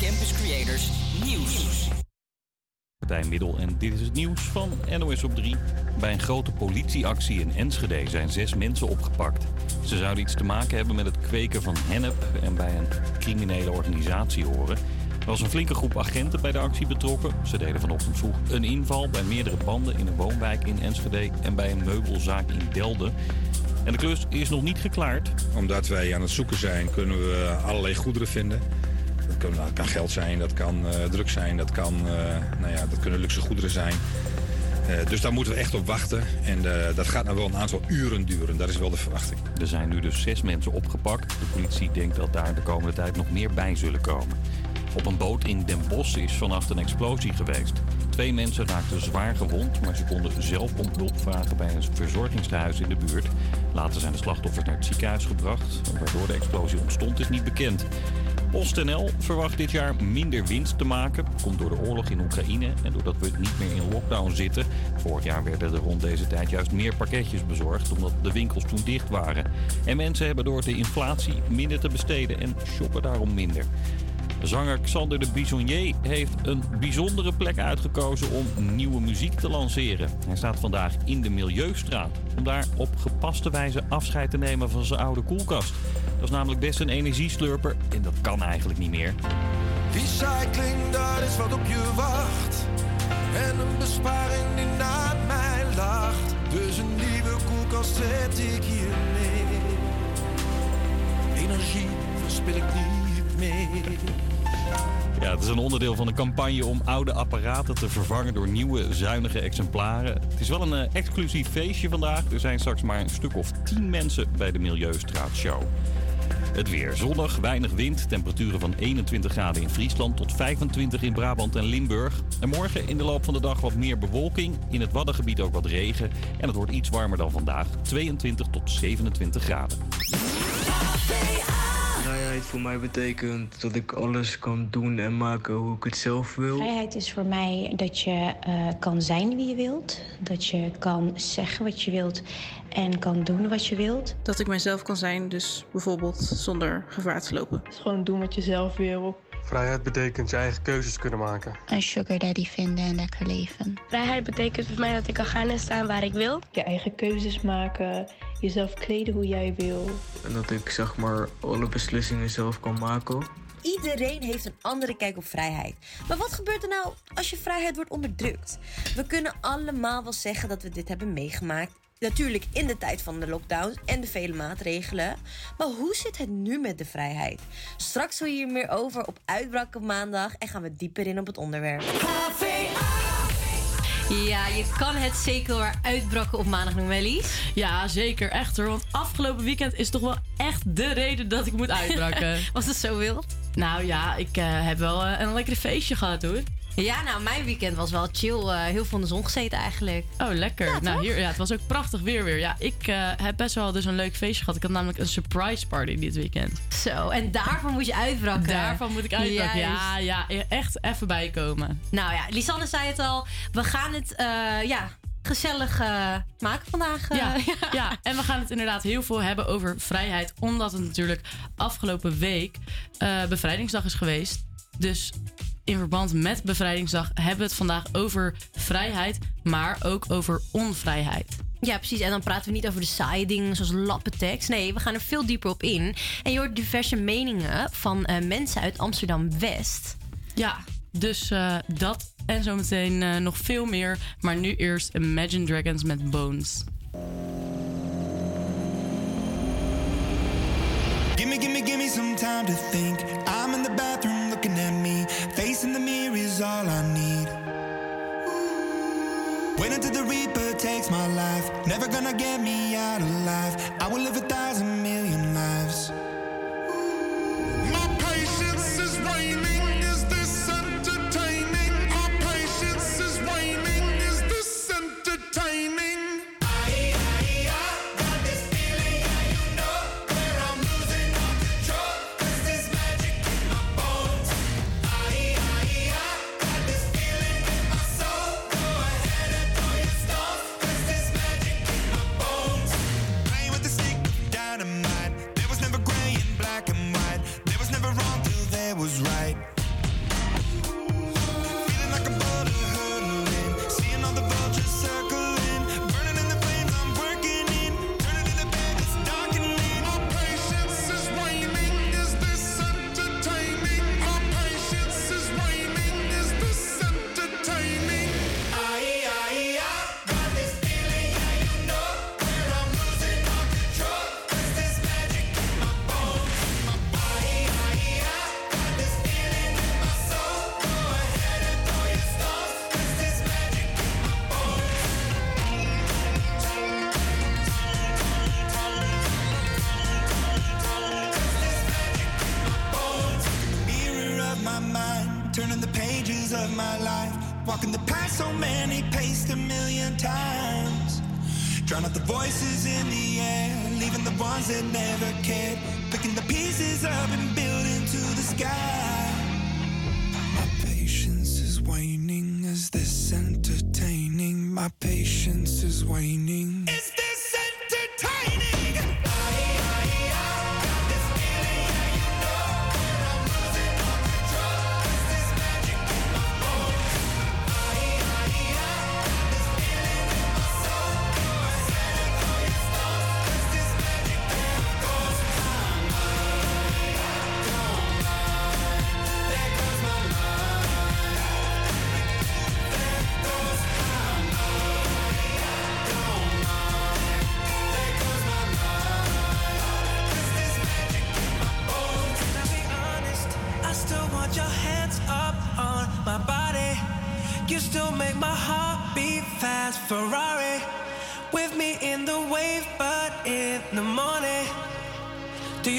Campus Creators Nieuws. Partij Middel en dit is het nieuws van NOS op 3. Bij een grote politieactie in Enschede zijn zes mensen opgepakt. Ze zouden iets te maken hebben met het kweken van hennep en bij een criminele organisatie horen. Er was een flinke groep agenten bij de actie betrokken. Ze deden vanochtend vroeg een inval bij meerdere panden in een woonwijk in Enschede en bij een meubelzaak in Delden. En de klus is nog niet geklaard. Omdat wij aan het zoeken zijn, kunnen we allerlei goederen vinden. Dat kan, geld zijn, dat kan uh, drugs zijn, dat, kan, uh, nou ja, dat kunnen luxe goederen zijn. Uh, dus daar moeten we echt op wachten. En dat gaat nou wel een aantal uren duren. Dat is wel de verwachting. Er zijn nu dus zes mensen opgepakt. De politie denkt dat daar de komende tijd nog meer bij zullen komen. Op een boot in Den Bosch is vannacht een explosie geweest. Twee mensen raakten zwaar gewond, maar ze konden zelf om hulp vragen bij een verzorgingshuis in de buurt. Later zijn de slachtoffers naar het ziekenhuis gebracht. Waardoor de explosie ontstond is niet bekend. PostNL verwacht dit jaar minder winst te maken. Komt door de oorlog in Oekraïne en doordat we niet meer in lockdown zitten. Vorig jaar werden er rond deze tijd juist meer pakketjes bezorgd omdat de winkels toen dicht waren. En mensen hebben door de inflatie minder te besteden en shoppen daarom minder. Zanger Xander de Bisonnier heeft een bijzondere plek uitgekozen om nieuwe muziek te lanceren. Hij staat vandaag in de Milieustraat om daar op gepaste wijze afscheid te nemen van zijn oude koelkast. Dat is namelijk best een energieslurper en dat kan eigenlijk niet meer. Recycling, dat is wat op je wacht. En een besparing die naar mij lacht. Dus een nieuwe koelkast zet ik hier neer. Energie verspil ik niet meer. Ja, het is een onderdeel van een campagne om oude apparaten te vervangen door nieuwe zuinige exemplaren. Het is wel een uh, exclusief feestje vandaag. Er zijn straks maar een stuk of 10 mensen bij de Milieustraatshow. Het weer zonnig, weinig wind, temperaturen van 21 graden in Friesland tot 25 in Brabant en Limburg. En morgen in de loop van de dag wat meer bewolking, in het Waddengebied ook wat regen. En het wordt iets warmer dan vandaag, 22 tot 27 graden. Vrijheid voor mij betekent dat ik alles kan doen en maken hoe ik het zelf wil. Vrijheid is voor mij dat je uh, kan zijn wie je wilt. Dat je kan zeggen wat je wilt en kan doen wat je wilt. Dat ik mezelf kan zijn, dus bijvoorbeeld zonder gevaar te lopen. Dus gewoon doen wat je zelf wil. Vrijheid betekent je eigen keuzes kunnen maken. Een sugar daddy vinden en lekker leven. Vrijheid betekent voor mij dat ik kan gaan en staan waar ik wil. Je eigen keuzes maken, jezelf kleden hoe jij wil. En dat ik zeg maar alle beslissingen zelf kan maken. Iedereen heeft een andere kijk op vrijheid. Maar wat gebeurt er nou als je vrijheid wordt onderdrukt? We kunnen allemaal wel zeggen dat we dit hebben meegemaakt Natuurlijk in de tijd van de lockdowns en de vele maatregelen. Maar hoe zit het nu met de vrijheid? Straks hoor je hier meer over op Uitbraak op maandag en gaan we dieper in op het onderwerp. Ja, je kan het zeker wel uitbrakken op maandag noemen, Lies. Ja, zeker. Echt hoor. Want afgelopen weekend is toch wel echt de reden dat ik moet uitbraken. Was het zo wild? Nou ja, ik uh, heb wel uh, een lekkere feestje gehad hoor. Ja, nou, mijn weekend was wel chill. Uh, heel veel in de zon gezeten eigenlijk. Oh, lekker. Ja, nou, hier, ja, het was ook prachtig weer weer. Ja, ik uh, heb best wel dus een leuk feestje gehad. Ik had namelijk een surprise party dit weekend. Zo, en daarvan moet je uitbraken. Daarvan moet ik uitbraken. Ja, ja, echt even bijkomen. Nou ja, Lisanne zei het al. We gaan het, uh, ja, gezellig uh, maken vandaag. Uh, ja, ja, en we gaan het inderdaad heel veel hebben over vrijheid. Omdat het natuurlijk afgelopen week uh, bevrijdingsdag is geweest. Dus in verband met Bevrijdingsdag hebben we het vandaag over vrijheid, maar ook over onvrijheid. Ja, precies. En dan praten we niet over de saaie dingen zoals lappentekst. Nee, we gaan er veel dieper op in. En je hoort diverse meningen van uh, mensen uit Amsterdam-West. Ja, dus uh, dat en zometeen uh, nog veel meer. Maar nu eerst Imagine Dragons met Bones. Gimme, gimme, gimme some time to think. I'm in the bathroom me. Facing the mirror is all I need. Wait until the Reaper takes my life. Never gonna get me out alive. I will live a thousand million lives. Was right. Wayne.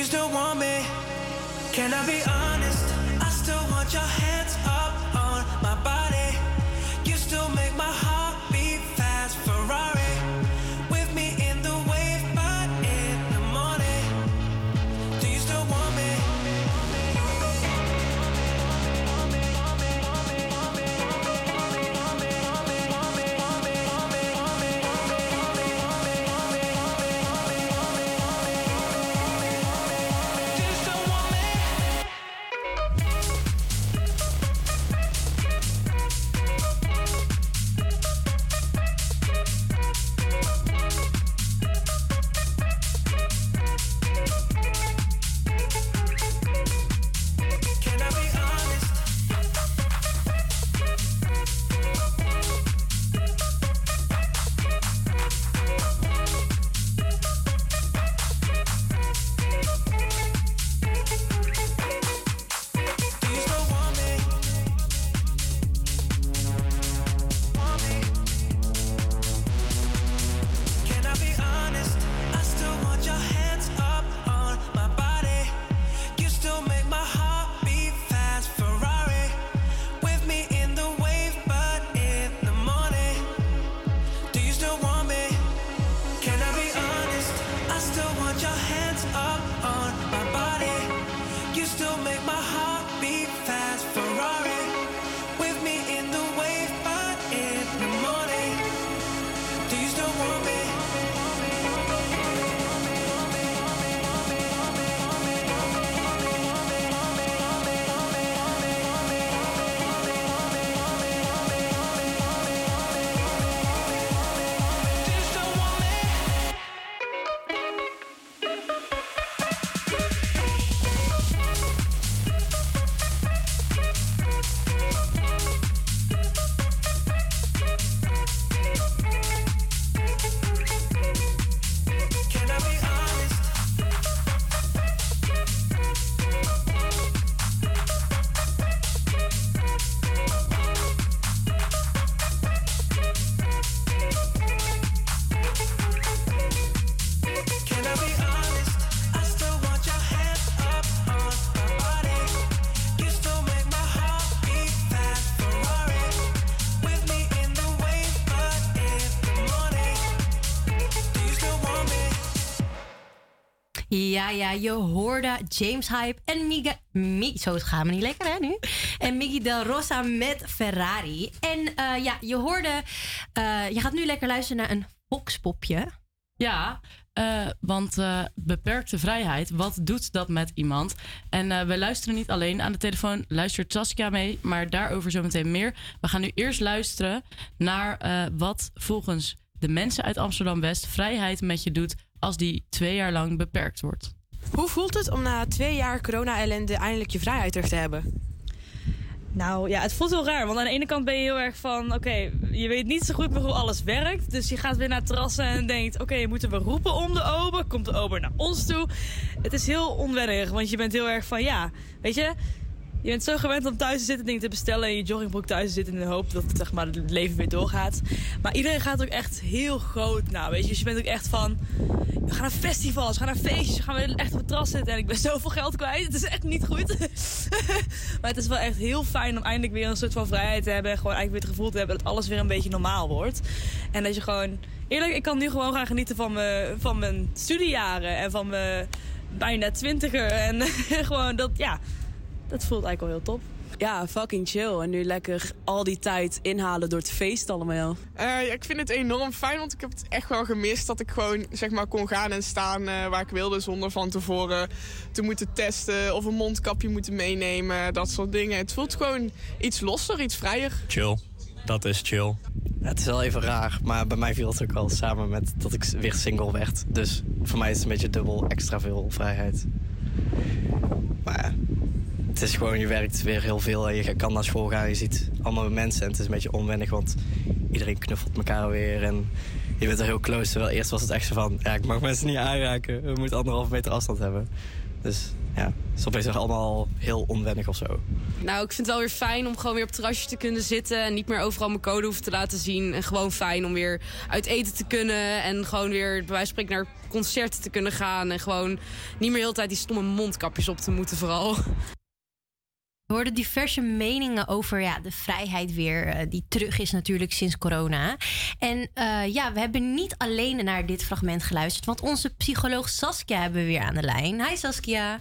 Still want me? Can I be honest? I still want your hands Ja, ja, je hoorde James Hype en Miga... Mi Zo, gaat me niet lekker, hè, nu? En Miggy Del Rosa met Ferrari. En eh, ja, je hoorde... eh, je gaat nu lekker luisteren naar een Foxpopje. Ja, eh, want beperkte vrijheid, wat doet dat met iemand? En we luisteren niet alleen aan de telefoon, luistert Saskia mee, maar daarover zometeen meer. We gaan nu eerst luisteren naar wat volgens de mensen uit Amsterdam-West vrijheid met je doet als die twee jaar lang beperkt wordt. Hoe voelt het om na twee jaar corona-ellende eindelijk je vrijheid terug te hebben? Nou ja, het voelt heel raar. Want aan de ene kant ben je heel erg van... Oké, je weet niet zo goed meer hoe alles werkt. Dus je gaat weer naar terrassen en denkt... Oké, moeten we roepen om de ober? Komt de ober naar ons toe? Het is heel onwennig. Want je bent heel erg van... Ja, weet je... Je bent zo gewend om thuis te zitten, dingen te bestellen en je joggingbroek thuis te zitten in de hoop dat zeg maar, het leven weer doorgaat. Maar iedereen gaat ook echt heel groot nou, weet je. Dus je bent ook echt van, we gaan naar festivals, we gaan naar feestjes, we gaan weer echt op het terras zitten en ik ben zoveel geld kwijt. Het is echt niet goed. maar het is wel echt heel fijn om eindelijk weer een soort van vrijheid te hebben. En gewoon eigenlijk weer het gevoel te hebben dat alles weer een beetje normaal wordt. En dat je gewoon, eerlijk, ik kan nu gewoon gaan genieten van mijn, van mijn studiejaren en van mijn bijna twintiger. En gewoon dat, ja, dat voelt eigenlijk wel heel top. Ja, fucking chill. En nu lekker al die tijd inhalen door het feest allemaal. Eh, ja, ik vind het enorm fijn, want ik heb het echt wel gemist dat ik gewoon zeg maar, kon gaan en staan eh, waar ik wilde zonder van tevoren te moeten testen of een mondkapje moeten meenemen, dat soort dingen. Het voelt gewoon iets losser, iets vrijer. Chill. Dat is chill. het is wel even raar, maar bij mij viel het ook wel samen met dat ik weer single werd. Dus voor mij is het een beetje dubbel extra veel vrijheid. Maar ja, het is gewoon, je werkt weer heel veel en je kan naar school gaan. Je ziet allemaal mensen en het is een beetje onwennig, want iedereen knuffelt elkaar weer. En je bent er heel close, terwijl eerst was het echt zo van... Ja, ik mag mensen niet aanraken, we moeten anderhalve meter afstand hebben. Dus ja, het is opeens allemaal heel onwennig of zo. Nou, ik vind het wel weer fijn om gewoon weer op het terrasje te kunnen zitten. En niet meer overal mijn code hoeven te laten zien. En gewoon fijn om weer uit eten te kunnen. En gewoon weer, bij wijze van spreken, naar concerten te kunnen gaan. En gewoon niet meer de hele tijd die stomme mondkapjes op te moeten vooral. We hoorden diverse meningen over ja, de vrijheid weer, eh, die terug is natuurlijk sinds corona. En eh, ja, we hebben niet alleen naar dit fragment geluisterd, want onze psycholoog Saskia hebben we weer aan de lijn. Hi Saskia.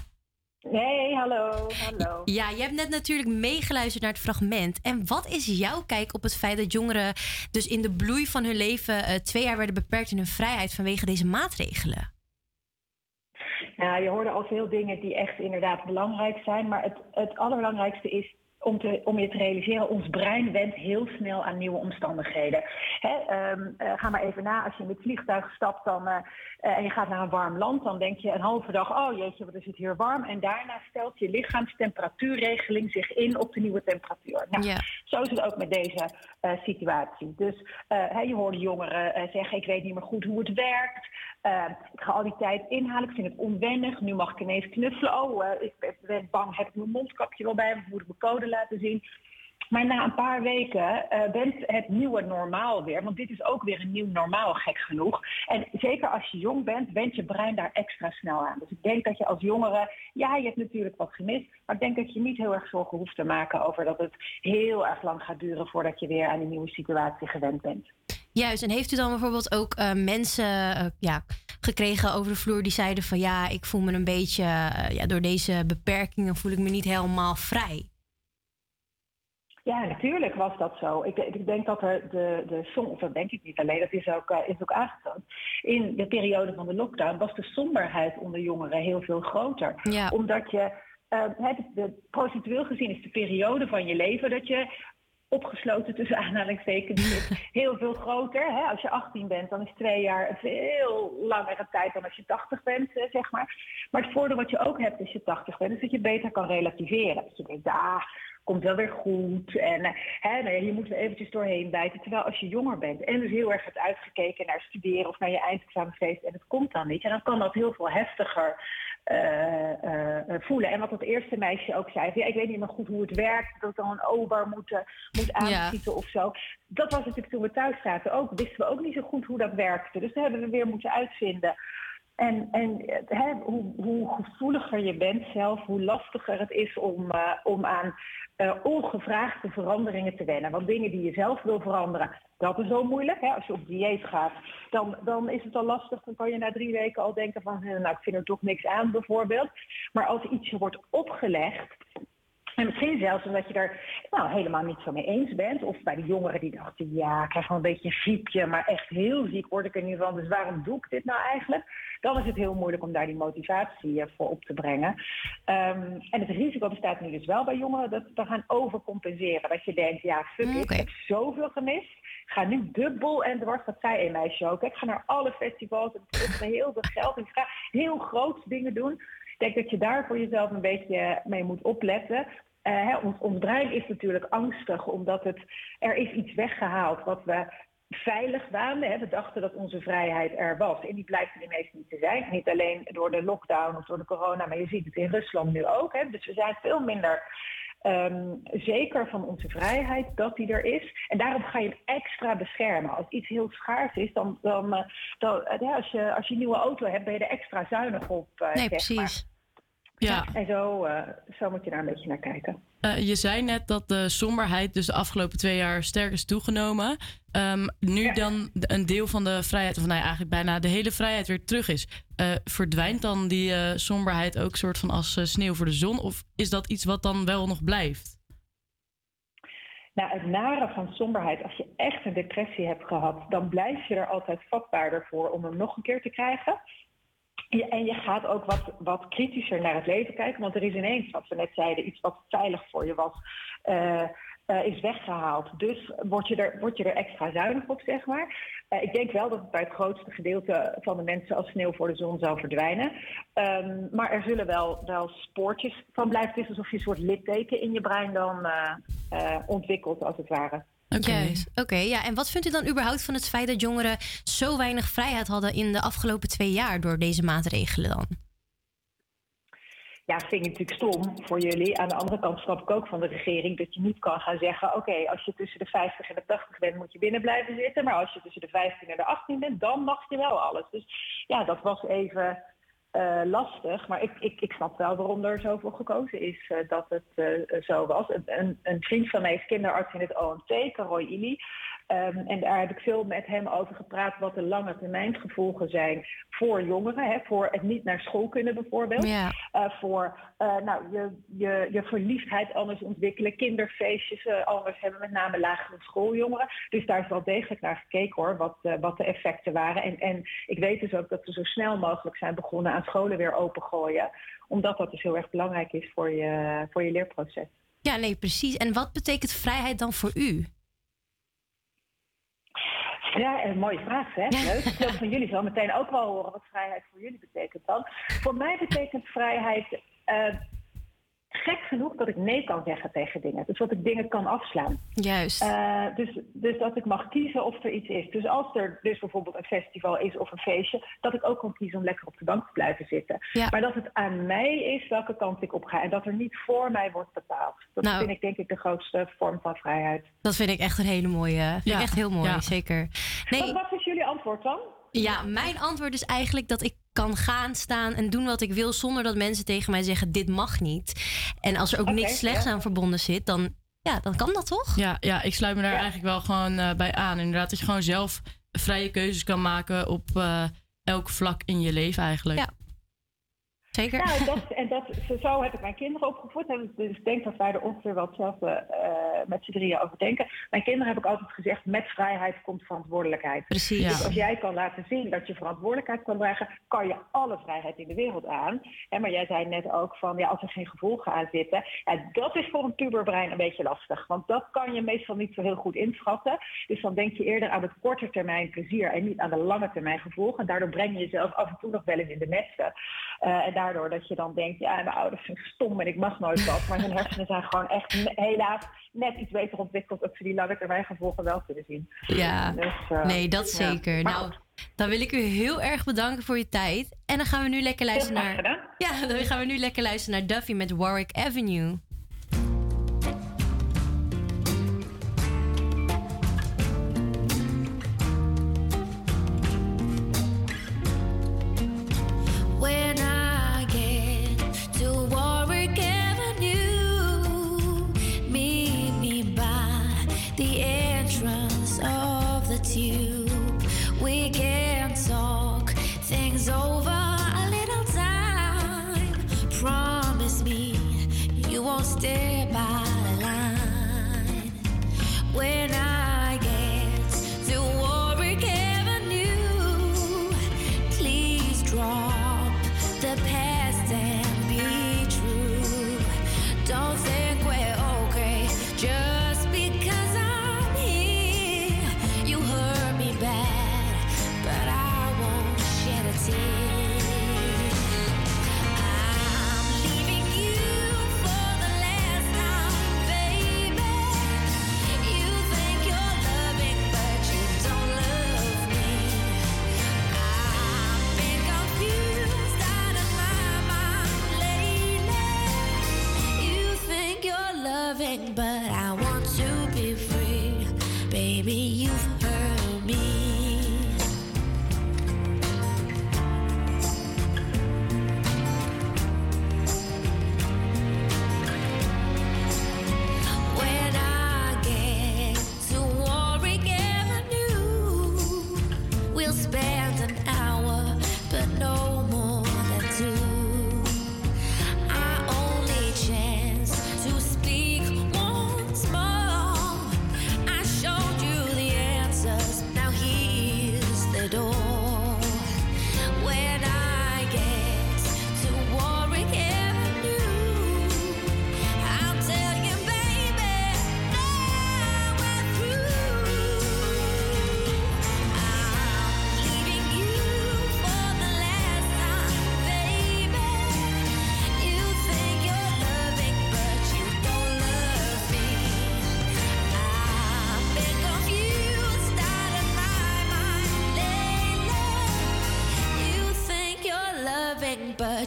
Hey, hallo, hallo. Ja, je hebt net natuurlijk meegeluisterd naar het fragment. En wat is jouw kijk op het feit dat jongeren dus in de bloei van hun leven eh, twee jaar werden beperkt in hun vrijheid vanwege deze maatregelen? Nou, je hoorde al veel dingen die echt inderdaad belangrijk zijn. Maar het, het allerbelangrijkste is om, te, om je te realiseren, ons brein went heel snel aan nieuwe omstandigheden. Hè, ehm, eh, ga maar even na, als je in het vliegtuig stapt dan, eh, eh, en je gaat naar een warm land, dan denk je een halve dag, oh jeetje, wat is het hier warm. En daarna stelt je lichaamstemperatuurregeling zich in op de nieuwe temperatuur. Nou, Zo is het ook met deze situatie. Dus hè, je hoorde jongeren zeggen, ik weet niet meer goed hoe het werkt. Ik ga al die tijd inhalen, ik vind het onwennig. Nu mag ik ineens knuffelen. Oh, ik ben bang, heb ik mijn mondkapje wel bij me, moet ik mijn code laten zien. Maar na een paar weken uh, bent het nieuwe normaal weer. Want dit is ook weer een nieuw normaal, gek genoeg. En zeker als je jong bent, went je brein daar extra snel aan. Dus ik denk dat je als jongere, ja, je hebt natuurlijk wat gemist. Maar ik denk dat je niet heel erg zorgen hoeft te maken over dat het heel erg lang gaat duren voordat je weer aan die nieuwe situatie gewend bent. Juist, en heeft u dan bijvoorbeeld ook uh, mensen uh, ja, gekregen over de vloer die zeiden van ja, ik voel me een beetje, ja, door deze beperkingen voel ik me niet helemaal vrij? Ja, natuurlijk was dat zo. Ik, ik denk dat er de, de som, of dat denk ik niet alleen, dat is ook, is ook aangetoond. In de periode van de lockdown was de somberheid onder jongeren heel veel groter. Ja. Omdat je, uh, het, de, procentueel gezien is de periode van je leven dat je opgesloten tussen aanhalingstekens heel veel groter. Hè? Als je 18 bent, dan is twee jaar een veel langere tijd dan als je 80 bent, zeg maar. Maar het voordeel wat je ook hebt als je 80 bent, is dat je beter kan relativeren. Dat je denkt, ah, komt wel weer goed. En uh, hè, nou ja, hier moeten we eventjes doorheen bijten. Terwijl als je jonger bent en dus heel erg hebt uitgekeken naar studeren of naar je eindexamenfeest en het komt dan niet, en dan kan dat heel veel heftiger uh, uh, voelen. En wat dat eerste meisje ook zei, ja, ik weet niet meer goed hoe het werkt, dat dan een ober moet, moet aanschieten ja. of zo. Dat was natuurlijk toen we thuis zaten ook, wisten we ook niet zo goed hoe dat werkte. Dus dat hebben we weer moeten uitvinden. En, en hè, hoe, hoe, gevoeliger je bent zelf, hoe lastiger het is om, uh, om aan uh, ongevraagde veranderingen te wennen. Want dingen die je zelf wil veranderen, dat is zo moeilijk. Hè? Als je op dieet gaat, dan, dan is het al lastig. Dan kan je na drie weken al denken van, nou, ik vind er toch niks aan bijvoorbeeld. Maar als iets je wordt opgelegd, en misschien zelfs omdat je er nou, helemaal niet zo mee eens bent. Of bij de jongeren die dachten, ja, ik krijg wel een beetje een griepje, maar echt heel ziek word ik er niet van. Dus waarom doe ik dit nou eigenlijk? Dan is het heel moeilijk om daar die motivatie voor op te brengen. Um, en het risico bestaat nu dus wel bij jongeren dat we gaan overcompenseren. Dat je denkt, ja, fuck it, ik heb zoveel gemist. Ik ga nu dubbel en dwars, dat zei een meisje ook. Ik ga naar alle festivals en kost me heel veel geld. En ik ga heel groot dingen doen. Ik denk dat je daar voor jezelf een beetje mee moet opletten. Uh, hè, ons, ons brein is natuurlijk angstig, omdat het, er is iets weggehaald wat we veilig waanden. Hè. We dachten dat onze vrijheid er was. En die blijkt er ineens niet te zijn. Niet alleen door de lockdown of door de corona, maar je ziet het in Rusland nu ook. Hè. Dus we zijn veel minder ehm, zeker van onze vrijheid, dat die er is. En daarom ga je extra beschermen. Als iets heel schaars is, dan, dan, eh, dan eh, ja, als, je, als je een nieuwe auto hebt, ben je er extra zuinig op. eh, Nee, precies. Ja. En zo, eh, zo moet je daar een beetje naar kijken. Eh, je zei net dat de somberheid dus de afgelopen twee jaar sterk is toegenomen. Ehm, nu dan een deel van de vrijheid, of nou ja, eigenlijk bijna de hele vrijheid weer terug is. eh, verdwijnt dan die somberheid ook soort van als sneeuw voor de zon? Of is dat iets wat dan wel nog blijft? Nou, het nare van somberheid, als je echt een depressie hebt gehad, dan blijf je er altijd vatbaarder voor om hem nog een keer te krijgen. En je gaat ook wat, wat kritischer naar het leven kijken, want er is ineens, wat we net zeiden, iets wat veilig voor je was, eh, eh, is weggehaald. Dus word je, er, word je er extra zuinig op, zeg maar. Eh, ik denk wel dat het bij het grootste gedeelte van de mensen als sneeuw voor de zon zal verdwijnen. Ehm, maar er zullen wel, wel spoortjes van blijven. Het is alsof je een soort litteken in je brein dan ontwikkelt, als het ware. Juist. Oké, ja. En wat vindt u dan überhaupt van het feit dat jongeren zo weinig vrijheid hadden in de afgelopen twee jaar door deze maatregelen dan? Ja, vind ik natuurlijk stom voor jullie. Aan de andere kant snap ik ook van de regering dat je niet kan gaan zeggen: oké, als je tussen de 50 en de 80 bent, moet je binnen blijven zitten. Maar als je tussen de 15 en de 18 bent, dan mag je wel alles. Dus ja, dat was even eh, lastig. Maar ik, ik, ik snap wel waarom er zoveel gekozen is eh, dat het eh, zo was. Een, een, vriend van mij is kinderarts in het OMT, Caroy. Ehm, en daar heb ik veel met hem over gepraat wat de lange termijn gevolgen zijn voor jongeren. Hè, voor het niet naar school kunnen bijvoorbeeld. Ja. Eh, voor eh, nou, je, je, je verliefdheid anders ontwikkelen, kinderfeestjes eh, anders hebben, met name lagere schooljongeren. Dus daar is wel degelijk naar gekeken hoor, wat, wat de effecten waren. En, en ik weet dus ook dat we zo snel mogelijk zijn begonnen aan scholen weer opengooien. Omdat dat dus heel erg belangrijk is voor je, voor je leerproces. Ja, nee, precies. En wat betekent vrijheid dan voor u? Ja, een mooie vraag, hè? Leuk. Ik wil van jullie zo meteen ook wel horen wat vrijheid voor jullie betekent dan. Voor mij betekent vrijheid eh, gek genoeg dat ik nee kan zeggen tegen dingen. Dus dat ik dingen kan afslaan. Juist. Eh, dus, dus dat ik mag kiezen of er iets is. Dus als er dus bijvoorbeeld een festival is of een feestje, dat ik ook kan kiezen om lekker op de bank te blijven zitten. Ja. Maar dat het aan mij is welke kant ik op ga en dat er niet voor mij wordt bepaald. Dat Nou. vind ik denk ik de grootste vorm van vrijheid. Dat vind ik echt een hele mooie. Vind Ja. ik echt heel mooi, Ja. zeker. Wat, Nee, wat is jullie antwoord dan? ja, mijn antwoord is eigenlijk dat ik kan gaan staan en doen wat ik wil zonder dat mensen tegen mij zeggen dit mag niet. En als er ook niks slechts ja. aan verbonden zit, dan, ja, dan kan dat toch? Ja, ja ik sluit me daar eigenlijk wel gewoon eh, bij aan. Inderdaad, dat je gewoon zelf vrije keuzes kan maken op eh, elk vlak in je leven eigenlijk. Ja. Zeker. Ja, en dat, en dat, zo heb ik mijn kinderen opgevoed. En dus ik denk dat wij er ongeveer wel hetzelfde eh, met z'n drieën over denken. Mijn kinderen heb ik altijd gezegd, met vrijheid komt verantwoordelijkheid. Precies. Dus als jij kan laten zien dat je verantwoordelijkheid kan dragen, kan je alle vrijheid in de wereld aan. Maar jij zei net ook van, ja, als er geen gevolgen aan zitten. Ja, dat is voor een puberbrein een beetje lastig. Want dat kan je meestal niet zo heel goed inschatten. Dus dan denk je eerder aan het korte termijn plezier en niet aan de lange termijn gevolgen. En daardoor breng je jezelf af en toe nog wel eens in de nesten. Eh, en daardoor dat je dan denkt, ja, mijn ouders zijn stom en ik mag nooit wat. Maar hun hersenen zijn gewoon echt helaas net iets beter ontwikkeld, dat ze die lange termijn gevolgen wel kunnen zien. Ja, Dus, eh, nee, dat ja. zeker. Maar Nou, dan wil ik u heel erg bedanken voor je tijd. En dan gaan we nu lekker luisteren naar. Ja, dan gaan we nu lekker luisteren naar Duffy met Warwick Avenue.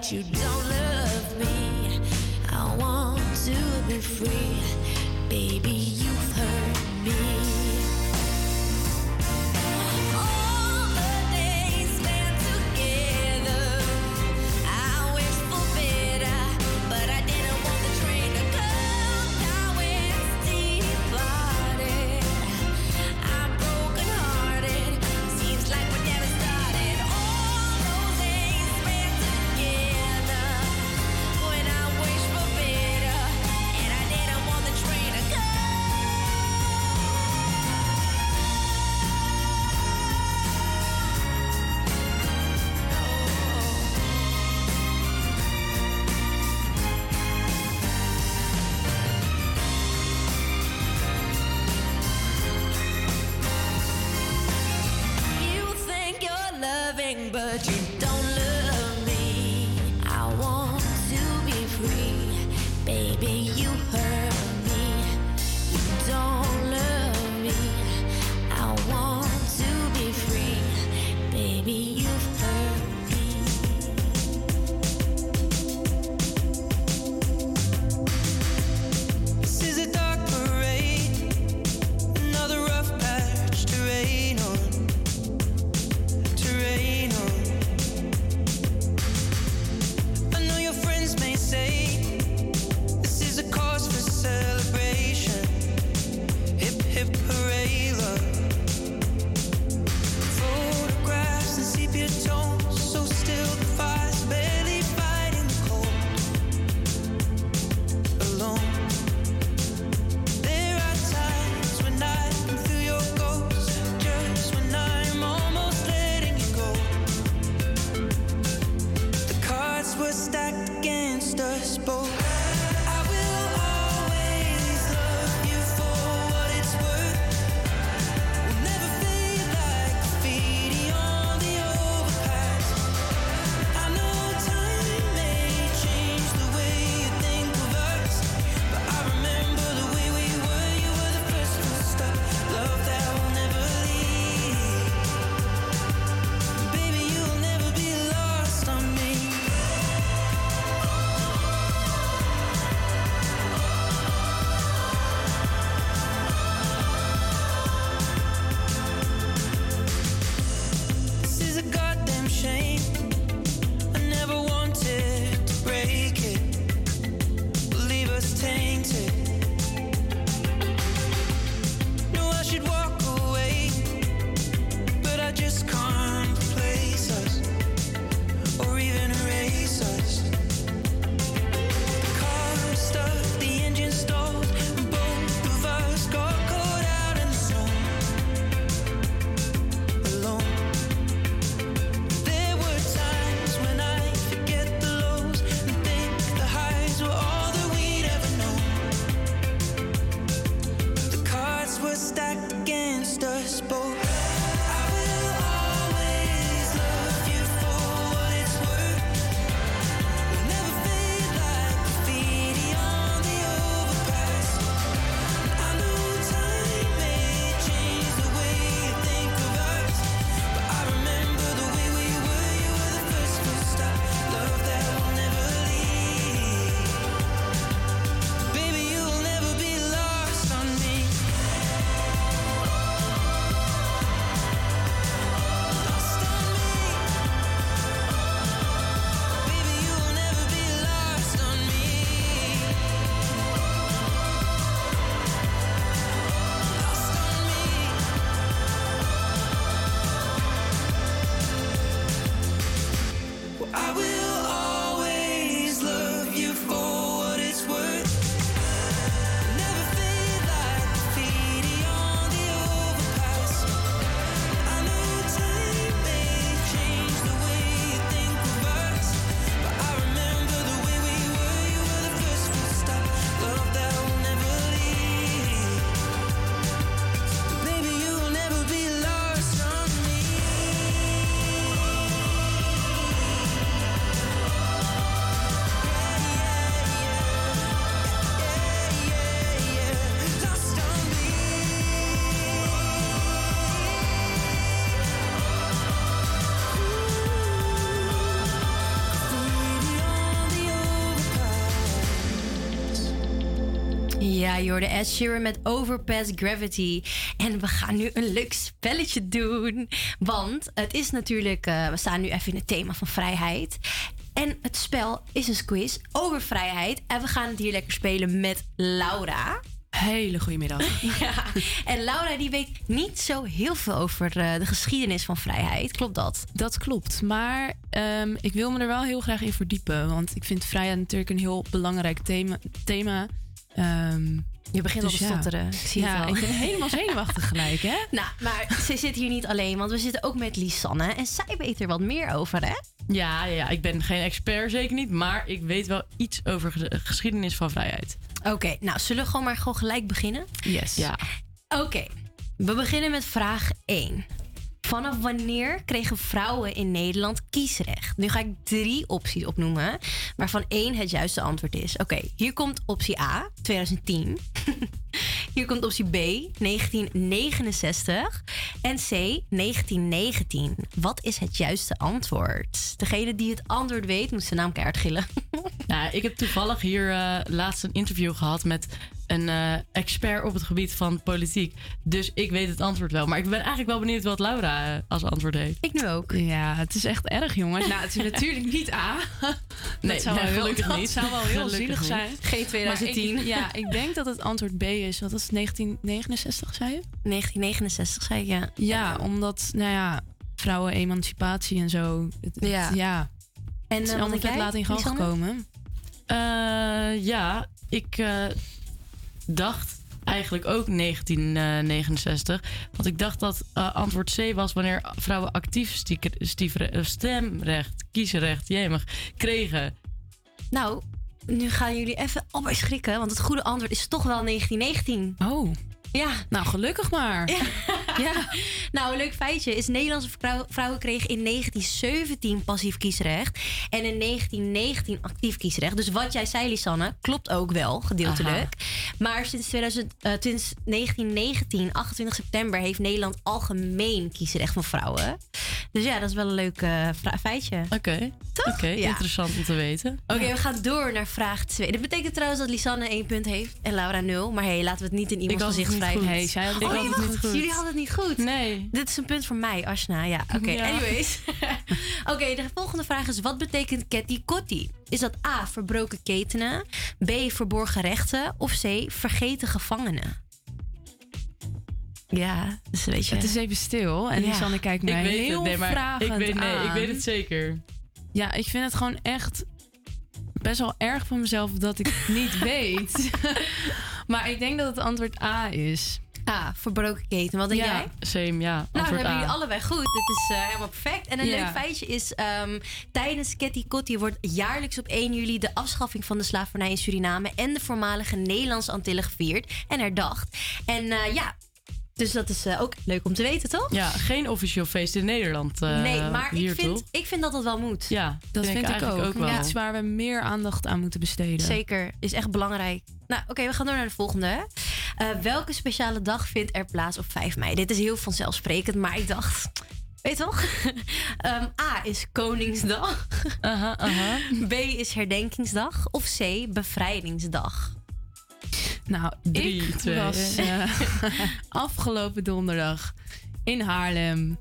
you do. But you don't Hoorde Ed Sheeran met Overpass Gravity. En we gaan nu een leuk spelletje doen. Want het is natuurlijk... eh, we staan nu even in het thema van vrijheid. En het spel is een quiz over vrijheid. En we gaan het hier lekker spelen met Laura. Hele goede middag. ja, en Laura die weet niet zo heel veel over eh, de geschiedenis van vrijheid. Klopt dat? Dat klopt, maar ehm, ik wil me er wel heel graag in verdiepen. Want ik vind vrijheid natuurlijk een heel belangrijk thema. thema. Ehm, Je begint dus al te ja. stotteren. Ik zie ja, het al. ik ben helemaal zenuwachtig gelijk, hè? Nou, maar ze zit hier niet alleen, want we zitten ook met Lisanne. En zij weet er wat meer over, hè? Ja, ja, ik ben geen expert, zeker niet. Maar ik weet wel iets over de geschiedenis van vrijheid. Oké, nou, zullen we gewoon maar gewoon gelijk beginnen? Yes. Ja. Oké, we beginnen met vraag 1. Vanaf wanneer kregen vrouwen in Nederland kiesrecht? Nu ga ik drie opties opnoemen, waarvan één het juiste antwoord is. Oké, hier komt optie A, 2010. hier komt optie B, 1969. En C, 1919. Wat is het juiste antwoord? Degene die het antwoord weet, moet zijn naam keihard gillen. Nou, ik heb toevallig hier eh, laatst een interview gehad met een eh, expert op het gebied van politiek. Dus ik weet het antwoord wel. Maar ik ben eigenlijk wel benieuwd wat Laura eh, als antwoord heeft. Ik nu ook. Ja, het is echt erg, jongens. Nou, het is natuurlijk niet A. Nee, dat zou wel nee, heel, gelukkig dat niet. zou wel heel Gelukkig zielig niet. zijn. Geen 2010. Maar ik- ja, ik denk dat het antwoord B is. Wat was het, 1969, zei je? 1969, zei ik, ja. Ja, omdat, nou ja, vrouwen-emancipatie en zo. Het, het- Ja. ja. En het is eh, allemaal laat in gang gekomen. Eh, ja, ik eh, dacht eigenlijk ook 1969. Want ik dacht dat eh, antwoord C was wanneer vrouwen actief stieker- stiefre- eh, stemrecht, kiesrecht, jemig, kregen. Nou, nu gaan jullie even allebei schrikken, want het goede antwoord is toch wel 1919. Oh. Ja. Nou, gelukkig maar. Ja. Nou, een leuk feitje is Nederlandse vrou- vrouwen kregen in 1917 passief kiesrecht en in 1919 actief kiesrecht. Dus wat jij zei, Lisanne, klopt ook wel, gedeeltelijk. Maar sinds, 2000, eh, sinds 1919, 28 september, heeft Nederland algemeen kiesrecht van vrouwen. Dus ja, dat is wel een leuk eh, feitje. Oké, oké, Ja. interessant om te weten. Oké, we gaan door naar vraag 2. Dat betekent trouwens dat Lisanne 1 punt heeft en Laura 0. Maar hey, laten we het niet in iemands gezicht goed. Hey, zij had het oh, niet goed. Jullie hadden het niet goed. Nee. Dit is een punt voor mij, Ashna. Ja, oké. Ja. Anyways. Oké, de volgende vraag is: wat betekent Ketty Kotti? Is dat A. verbroken ketenen, B. verborgen rechten of C. vergeten gevangenen? Ja, dus weet je. Het is even stil. En Ja. Lisanne kijkt mij ik weet heel het, nee, maar vragend ik weet, nee, ik aan. weet het zeker. Ja, ik vind het gewoon echt best wel erg van mezelf dat ik het niet weet. Maar ik denk dat het antwoord A is. A. Verbroken keten. Wat denk Ja. jij? Same, ja. Nou, dan Antwoord hebben A. jullie allebei goed. Dit is eh, helemaal perfect. En een Ja. leuk feitje is... ehm, tijdens Ketty Kotti wordt jaarlijks op 1 juli... de afschaffing van de slavernij in Suriname... en de voormalige Nederlandse Antillen gevierd en herdacht. En eh, ja, dus dat is eh, ook leuk om te weten, toch? Ja, geen officieel feest in Nederland. eh, nee, maar ik vind, ik vind dat dat wel moet. Ja, Dat vind ik, eigenlijk ook. ook wel. Iets waar we meer aandacht aan moeten besteden. Zeker, is echt belangrijk. Nou, oké, we gaan door naar de volgende. Eh, welke speciale dag vindt er plaats op 5 mei? Dit is heel vanzelfsprekend, maar ik dacht... Weet je toch? Ehm, A is Koningsdag. Aha, aha. B is Herdenkingsdag. Of C, Bevrijdingsdag. Nou, Drie, ik twee, was eh, afgelopen donderdag in Haarlem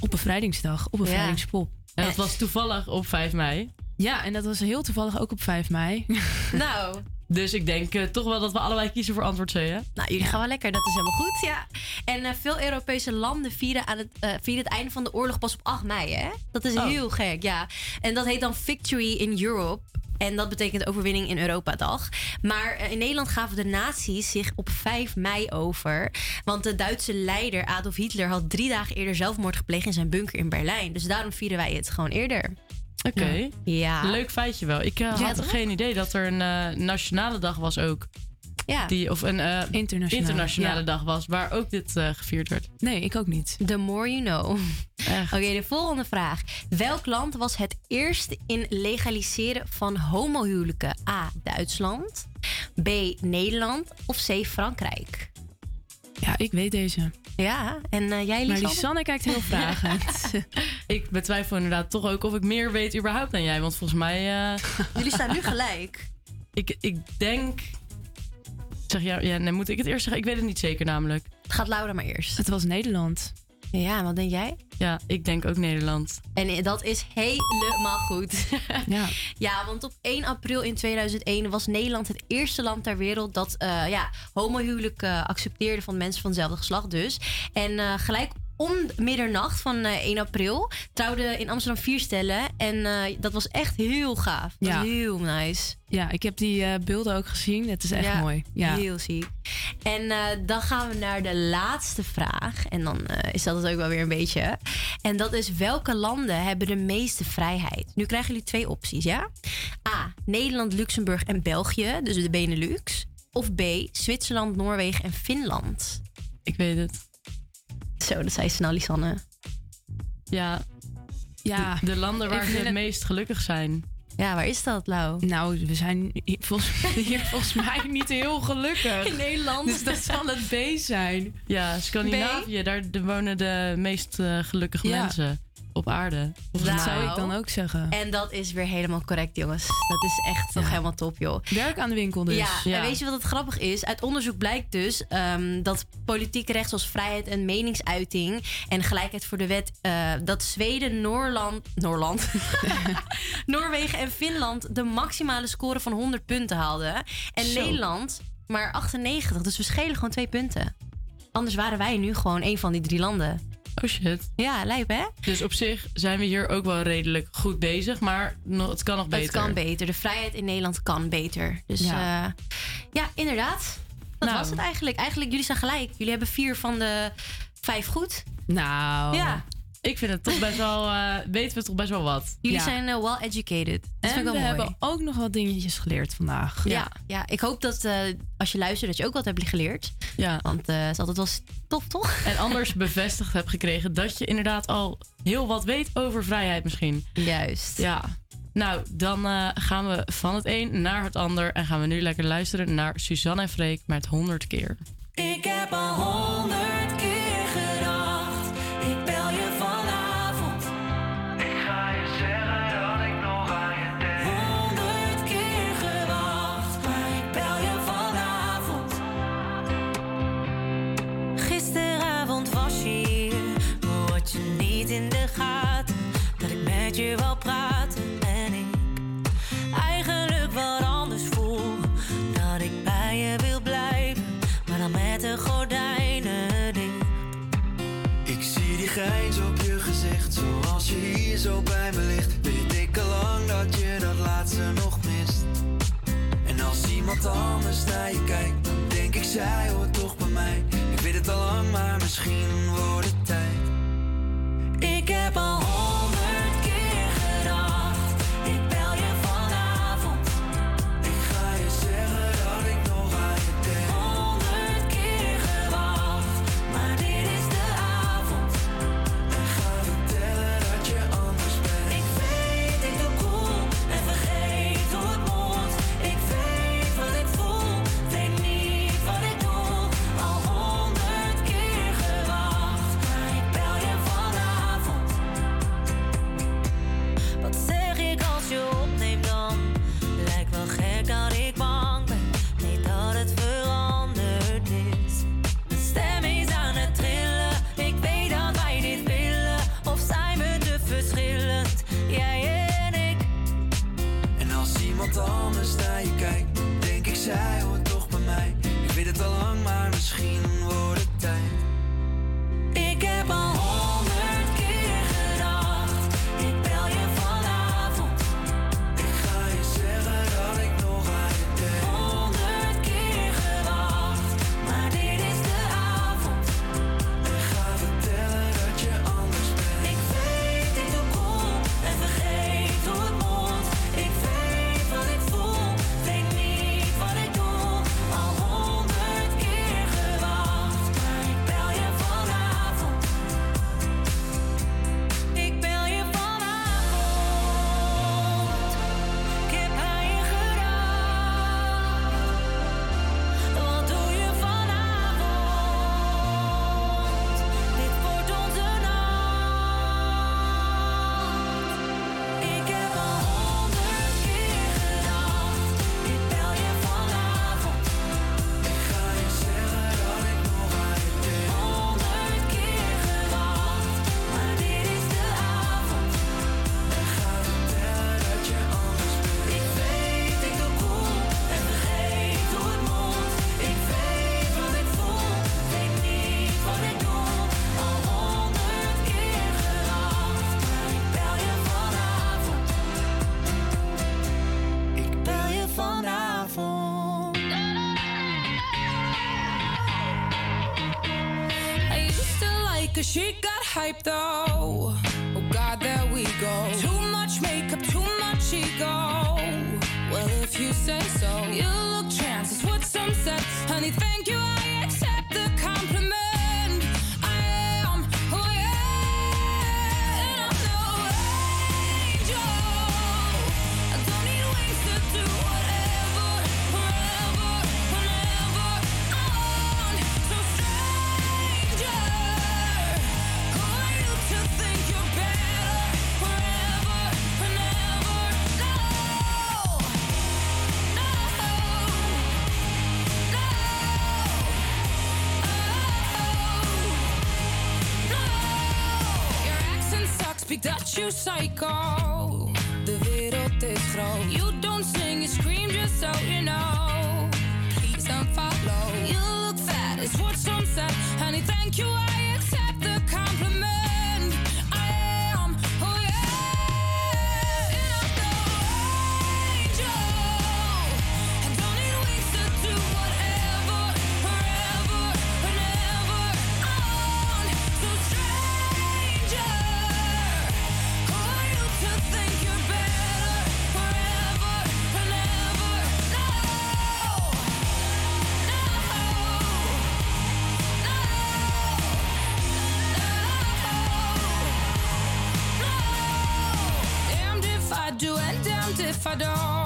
op bevrijdingsdag, op bevrijdingspop. En dat was toevallig op 5 mei. Ja, en dat was heel toevallig ook op 5 mei. Nou, Dus ik denk eh, toch wel dat we allebei kiezen voor antwoord C, hè? nou jullie gaan wel lekker. Dat is helemaal goed, ja. En eh, veel Europese landen vieren, aan het, eh, vieren het einde van de oorlog pas op 8 mei, hè? Dat is Oh. heel gek, ja. En dat heet dan Victory in Europe. En dat betekent overwinning in Europa-dag. Maar in Nederland gaven de nazi's zich op 5 mei over. Want de Duitse leider Adolf Hitler had drie dagen eerder zelfmoord gepleegd in zijn bunker in Berlijn. Dus daarom vieren wij het gewoon eerder. Oké. Ja. Leuk feitje wel. Ik eh, had geen idee dat er een eh, nationale dag was ook. Ja. Die, of een eh, Internationale, internationale ja. dag was waar ook dit gevierd werd. Nee, ik ook niet. The more you know. Echt. Oké, de volgende vraag. Welk land was het eerste in legaliseren van homohuwelijken? A. Duitsland. B. Nederland. Of C. Frankrijk? Ja, ik weet deze. Ja, en eh, jij Maar Lisanne? Lisanne kijkt heel vragend. Ik betwijfel inderdaad toch ook of ik meer weet überhaupt dan jij. Want volgens mij... eh, Jullie staan nu gelijk. ik, ik denk Zeg ja, ja, nee, moet ik het eerst zeggen? Ik weet het niet zeker namelijk. Gaat Laura maar eerst. Het was Nederland. Ja, wat denk jij? Ja, ik denk ook Nederland. En dat is helemaal goed. Ja. ja, want op 1 april in 2001 was Nederland het eerste land ter wereld dat eh ja, homohuwelijk eh, accepteerde van mensen van hetzelfde geslacht dus. En eh, gelijk om middernacht van eh, 1 april trouwden in Amsterdam vier stellen. En eh, dat was echt heel gaaf. Dat Ja. heel nice. Ja, ik heb die eh, beelden ook gezien. Het is echt Ja, mooi. Ja. Heel ziek. En eh, dan gaan we naar de laatste vraag. En dan eh, is dat het ook wel weer een beetje. En dat is welke landen hebben de meeste vrijheid? Nu krijgen jullie twee opties, ja? A. Nederland, Luxemburg en België, dus de Benelux. Of B. Zwitserland, Noorwegen en Finland. Ik weet het. Zo, dat zei snel, Lisanne. Ja. Ja. De, de landen waar ze het het- meest gelukkig zijn. Ja, waar is dat, Lau? Nou, we zijn hier volgens, hier volgens mij niet heel gelukkig. In Nederland. Dus dat zal het B zijn. Ja, Scandinavië, daar wonen de meest eh, gelukkige Ja. mensen op aarde. Volgens Nou, zou ik dan ook zeggen. En dat is weer helemaal correct, jongens. Dat is echt nog helemaal top, joh. Werk aan de winkel dus. Ja, en weet je wat het grappig is? Uit onderzoek blijkt dus ehm, dat politieke recht zoals vrijheid en meningsuiting en gelijkheid voor de wet, eh, dat Zweden, Noorland, Noorland, Noorwegen en Finland de maximale score van 100 punten haalden. En Zo. Nederland maar 98, dus we schelen gewoon twee punten. Anders waren wij nu gewoon een van die drie landen. Oh shit. Ja, lijp hè? Dus op zich zijn we hier ook wel redelijk goed bezig, maar het kan nog beter. Het kan beter. De vrijheid in Nederland kan beter. Dus Ja. ja, ja inderdaad. Dat Nou. was het eigenlijk. Eigenlijk, jullie zijn gelijk. Jullie hebben vier van de vijf goed. Nou. Ja. Ik vind het toch best wel, uh, weten we toch best wel wat. Jullie zijn eh, uh, well educated. En we hebben ook nog wat dingetjes geleerd vandaag. Ja, ja. ik hoop dat eh, als je luistert dat je ook wat hebt geleerd. Ja. Want het is altijd wel tof, toch? En anders bevestigd hebt gekregen dat je inderdaad al heel wat weet over vrijheid misschien. Juist. Ja. Nou, dan gaan we van het een naar het ander. En gaan we nu lekker luisteren naar Suzanne en Freek met 100 keer. Ik heb al 100 iemand anders naar je kijkt, dan denk ik zij hoort toch bij mij. Ik weet het al lang, maar misschien wordt het tijd. Ik heb al said. Honey, thank you, big that you psycho. De wereld is groot. You don't sing, you scream just so you know. Please don't follow. You look fat, is what some said. Honey, thank you, I I don't.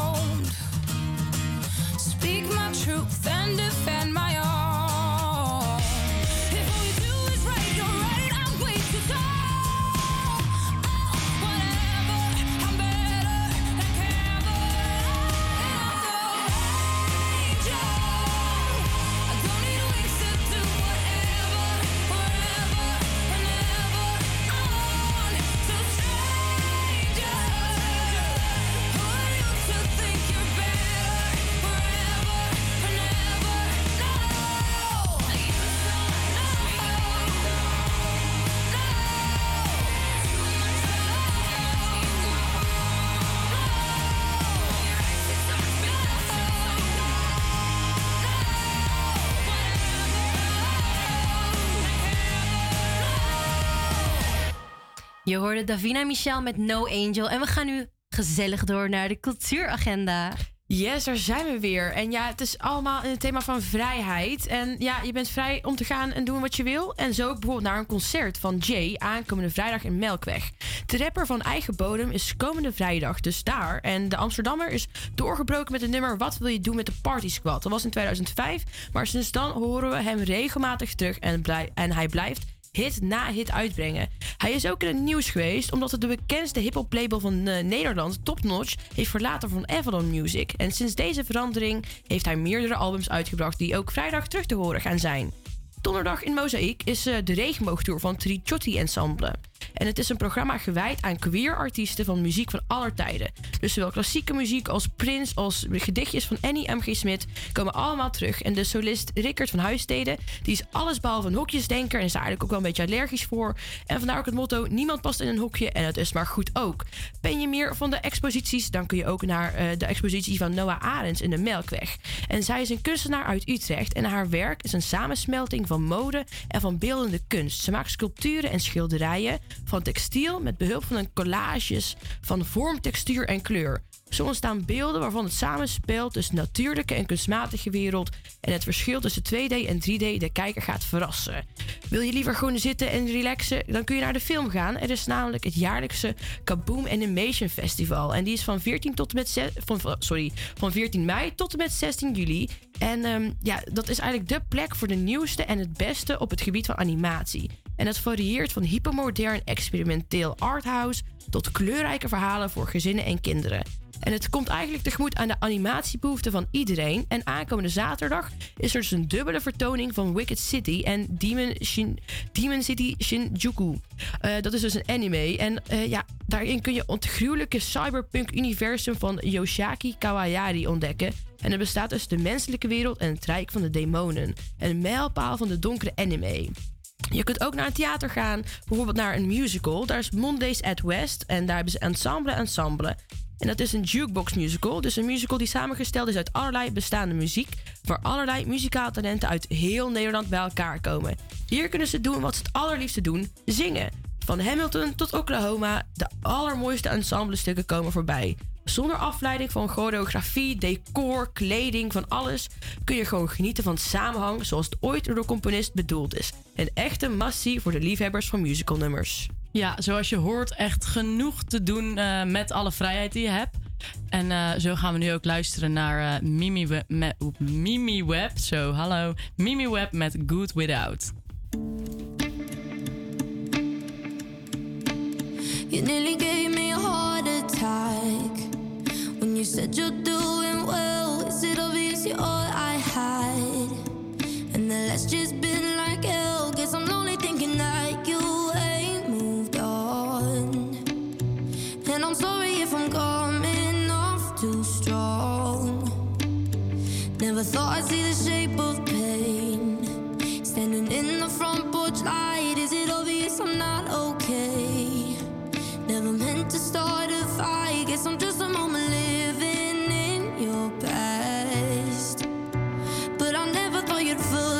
Je hoorde Davina Michel met No Angel. En we gaan nu gezellig door naar de cultuuragenda. Yes, daar zijn we weer. En ja, het is allemaal in het thema van vrijheid. En ja, je bent vrij om te gaan en doen wat je wil. En zo ook bijvoorbeeld naar een concert van Jay aankomende vrijdag in Melkweg. De rapper van eigen bodem is komende vrijdag dus daar. En de Amsterdammer is doorgebroken met het nummer Wat wil je doen met de Party Squad? Dat was in 2005, maar sinds dan horen we hem regelmatig terug en, blij- en hij blijft hit na hit uitbrengen. Hij is ook in het nieuws geweest omdat het de bekendste hip-hop label van eh, Nederland, Top Notch, heeft verlaten van Avalon Music. En sinds deze verandering heeft hij meerdere albums uitgebracht die ook vrijdag terug te horen gaan zijn. Donderdag in Mozaïek is eh, de regenboogtour van Trichotti Ensemble. En het is een programma gewijd aan queer artiesten van muziek van aller tijden. Dus zowel klassieke muziek als Prince, als gedichtjes van Annie M.G. Smit komen allemaal terug. En de solist Rickert van Huisteden, die is allesbehalve een hokjesdenker en is daar eigenlijk ook wel een beetje allergisch voor. En vandaar ook het motto, niemand past in een hokje en het is maar goed ook. Ben je meer van de exposities, dan kun je ook naar eh, de expositie van Noah Arends in de Melkweg. En zij is een kunstenaar uit Utrecht en haar werk is een samensmelting van mode en van beeldende kunst. Ze maakt sculpturen en schilderijen van textiel met behulp van een collages van vorm, textuur en kleur. Zo ontstaan beelden waarvan het samenspel tussen natuurlijke en kunstmatige wereld en het verschil tussen 2D en 3D de kijker gaat verrassen. Wil je liever gewoon zitten en relaxen, dan kun je naar de film gaan. Er is namelijk het jaarlijkse Kaboom Animation Festival en die is van 14 tot met van, sorry, van 14 mei tot en met 16 juli. En ehm, ja, dat is eigenlijk de plek voor de nieuwste en het beste op het gebied van animatie. En het varieert van hypermodern experimenteel arthouse tot kleurrijke verhalen voor gezinnen en kinderen. En het komt eigenlijk tegemoet aan de animatiebehoeften van iedereen. En aankomende zaterdag is er dus een dubbele vertoning van Wicked City en Demon, City Shinjuku. Eh, dat is dus een anime. En eh, ja, daarin kun je het gruwelijke cyberpunk-universum van Yoshiaki Kawayari ontdekken. En het bestaat dus de menselijke wereld en het rijk van de demonen. En een mijlpaal van de donkere anime. Je kunt ook naar een theater gaan, bijvoorbeeld naar een musical. Daar is Mondays at West en daar hebben ze ensemble ensemble. En dat is een jukebox musical. Dus een musical die samengesteld is uit allerlei bestaande muziek. Waar allerlei muzikaal talenten uit heel Nederland bij elkaar komen. Hier kunnen ze doen wat ze het allerliefste doen: zingen. Van Hamilton tot Oklahoma, de allermooiste ensemblestukken komen voorbij. Zonder afleiding van choreografie, decor, kleding, van alles kun je gewoon genieten van samenhang zoals het ooit door de componist bedoeld is. Een echte massie voor de liefhebbers van musicalnummers. Ja, zoals je hoort, echt genoeg te doen uh, met alle vrijheid die je hebt. En uh, zo gaan we nu ook luisteren naar uh, Mimi, Web, me, Mimi Web. Zo, hallo. Mimi Web met Good Without. You nearly gave me a heart attack When you said you're doing well Is it obvious you're all I had And the last just been like hell thought I'd see the shape of pain. Standing in the front porch light, is it obvious I'm not okay? Never meant to start a fight, guess I'm just a moment living in your past. But I never thought you'd fall.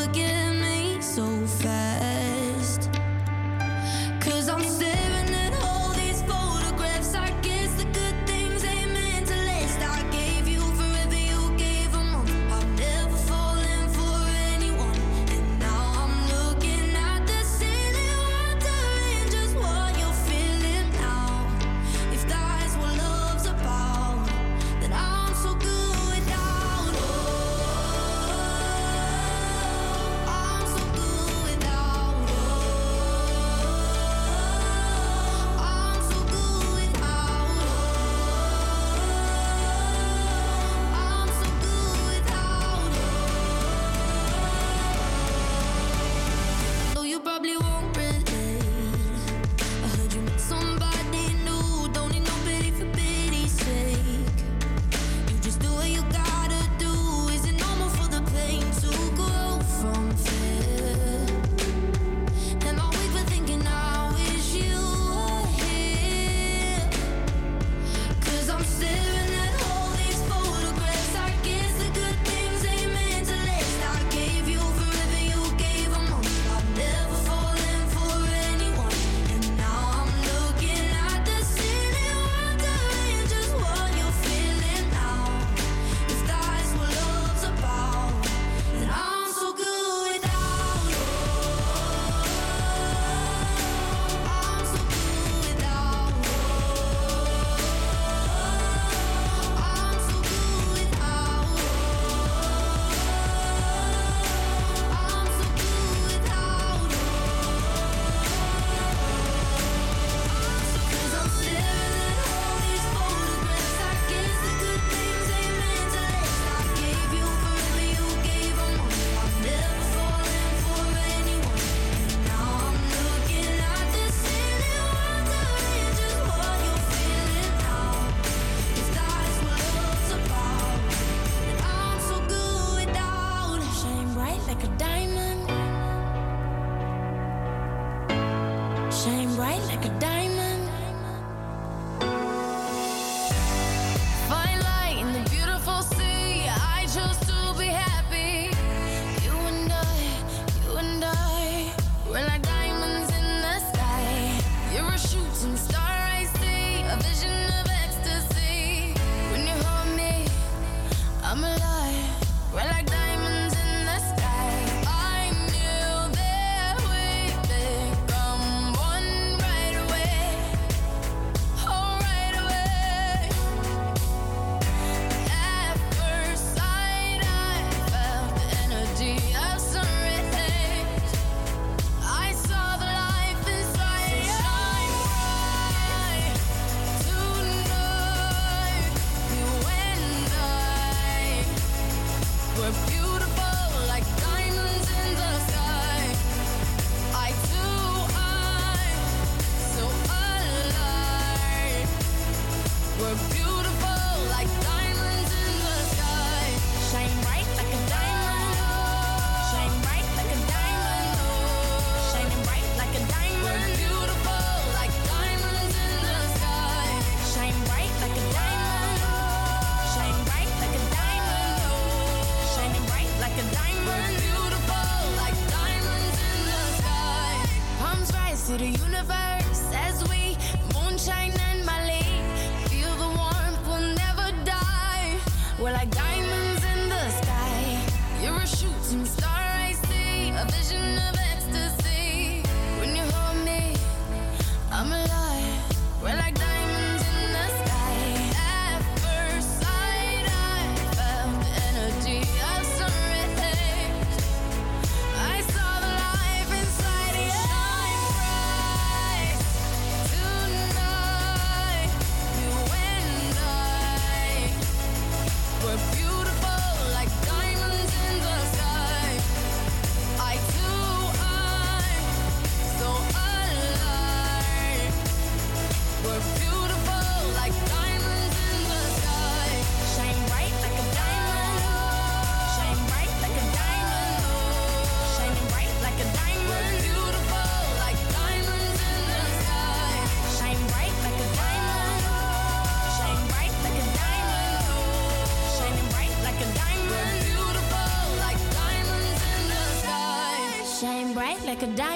Like a diamond.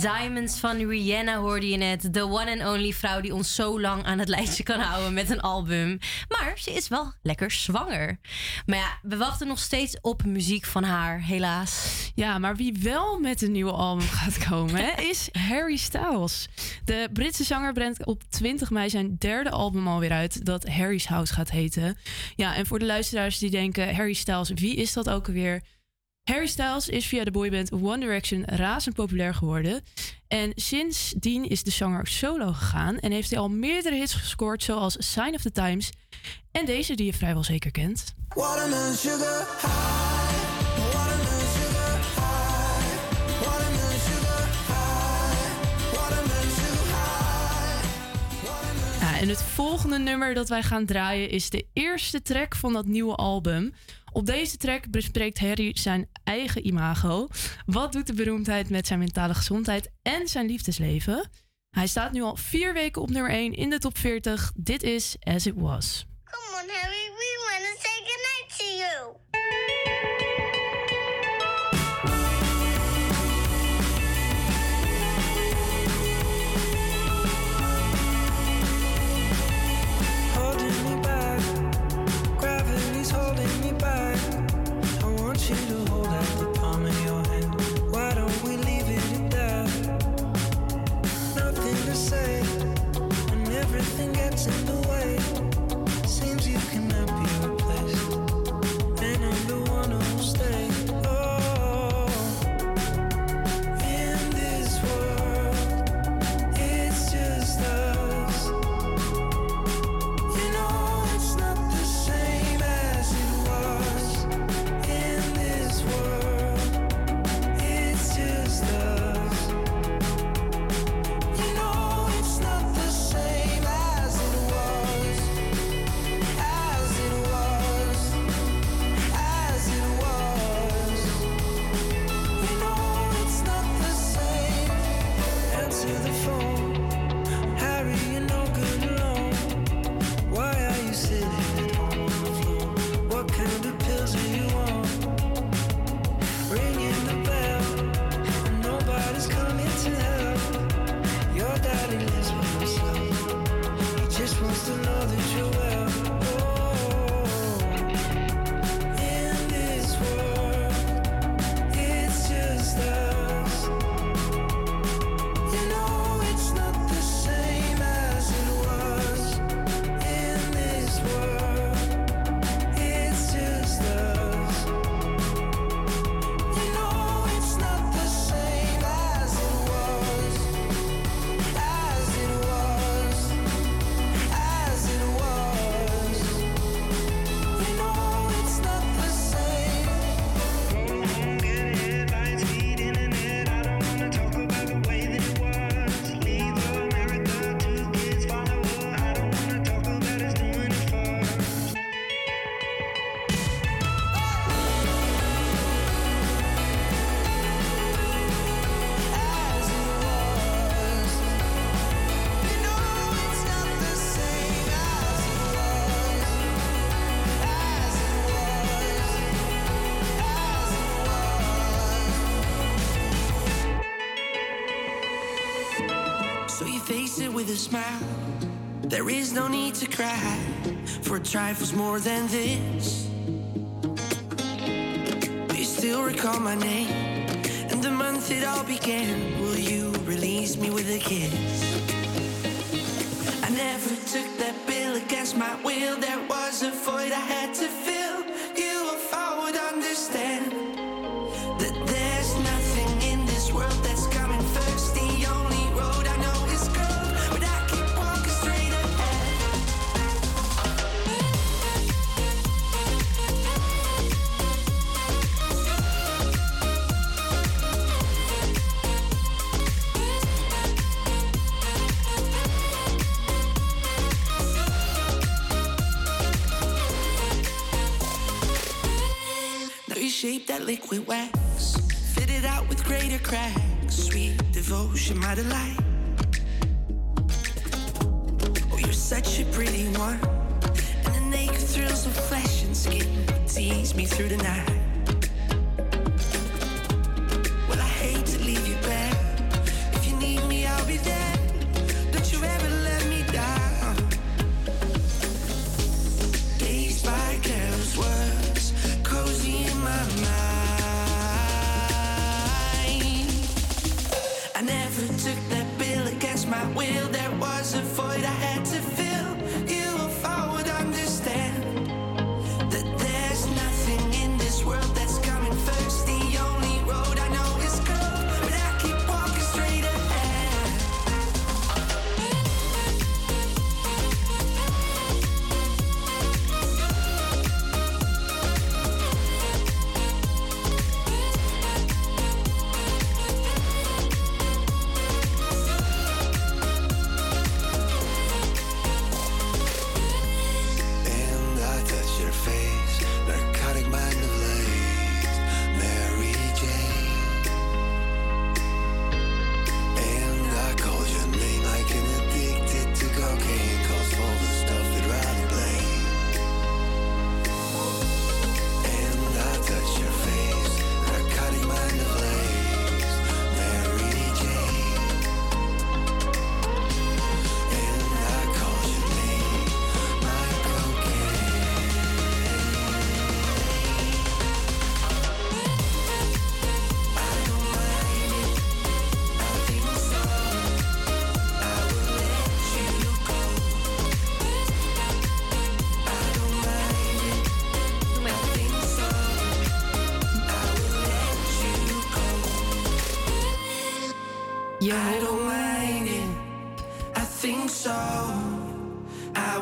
Diamonds van Rihanna hoorde je net. De one and only vrouw die ons zo lang aan het lijstje kan houden met een album. Maar ze is wel lekker zwanger. Maar ja, we wachten nog steeds op muziek van haar, helaas. Ja, maar wie wel met een nieuwe album gaat komen, hè, is Harry Styles. De Britse zanger brengt op 20 mei zijn derde album alweer uit, dat Harry's House gaat heten. Ja, en voor de luisteraars die denken, Harry Styles, wie is dat ook alweer? Harry Styles is via de boyband One Direction razend populair geworden. En sindsdien is de zanger solo gegaan en heeft hij al meerdere hits gescoord, zoals Sign of the Times en deze die je vrijwel zeker kent. Sugar high. En het volgende nummer dat wij gaan draaien is de eerste track van dat nieuwe album. Op deze track bespreekt Harry zijn eigen imago. Wat doet de beroemdheid met zijn mentale gezondheid en zijn liefdesleven? Hij staat nu al vier weken op nummer 1 in de top 40. Dit is As It Was. Come on, Harry, we want to say goodnight to you. Smile. There is no need to cry for trifles more than this. Do you still recall my name and the month it all began? Will you release me with a kiss?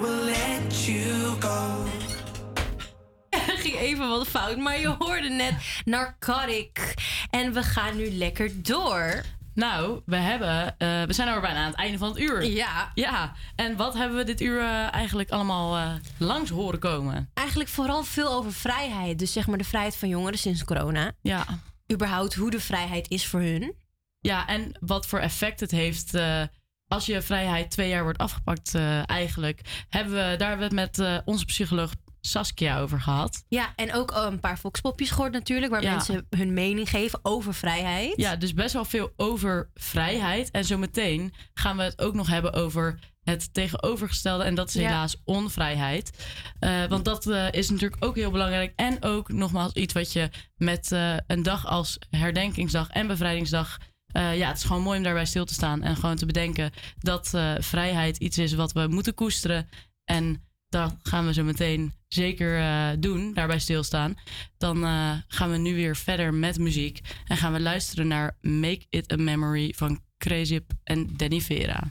Will let you go. Er ging even wat fout, maar je hoorde net Narcotic. En we gaan nu lekker door. Nou, we hebben, eh, we zijn alweer bijna aan het einde van het uur. Ja. Ja, en wat hebben we dit uur eh, eigenlijk allemaal eh, langs horen komen? Eigenlijk vooral veel over vrijheid. Dus zeg maar de vrijheid van jongeren sinds corona. Ja. Überhaupt hoe de vrijheid is voor hun. Ja, en wat voor effect het heeft eh, als je vrijheid twee jaar wordt afgepakt eh, eigenlijk. Hebben we, daar hebben we het met eh, onze psycholoog Saskia over gehad. Ja, en ook een paar foxpopjes gehoord natuurlijk. Waar Ja. mensen hun mening geven over vrijheid. Ja, dus best wel veel over vrijheid. En zometeen gaan we het ook nog hebben over het tegenovergestelde. En dat is Ja. helaas onvrijheid. Eh, want dat is natuurlijk ook heel belangrijk. En ook nogmaals iets wat je met een dag als herdenkingsdag en bevrijdingsdag. Eh, ja, het is gewoon mooi om daarbij stil te staan. En gewoon te bedenken dat eh, vrijheid iets is wat we moeten koesteren. En dat gaan we zo meteen zeker eh, doen, daarbij stilstaan. Dan gaan we nu weer verder met muziek. En gaan we luisteren naar Make It a Memory van Crazy en Danny Vera.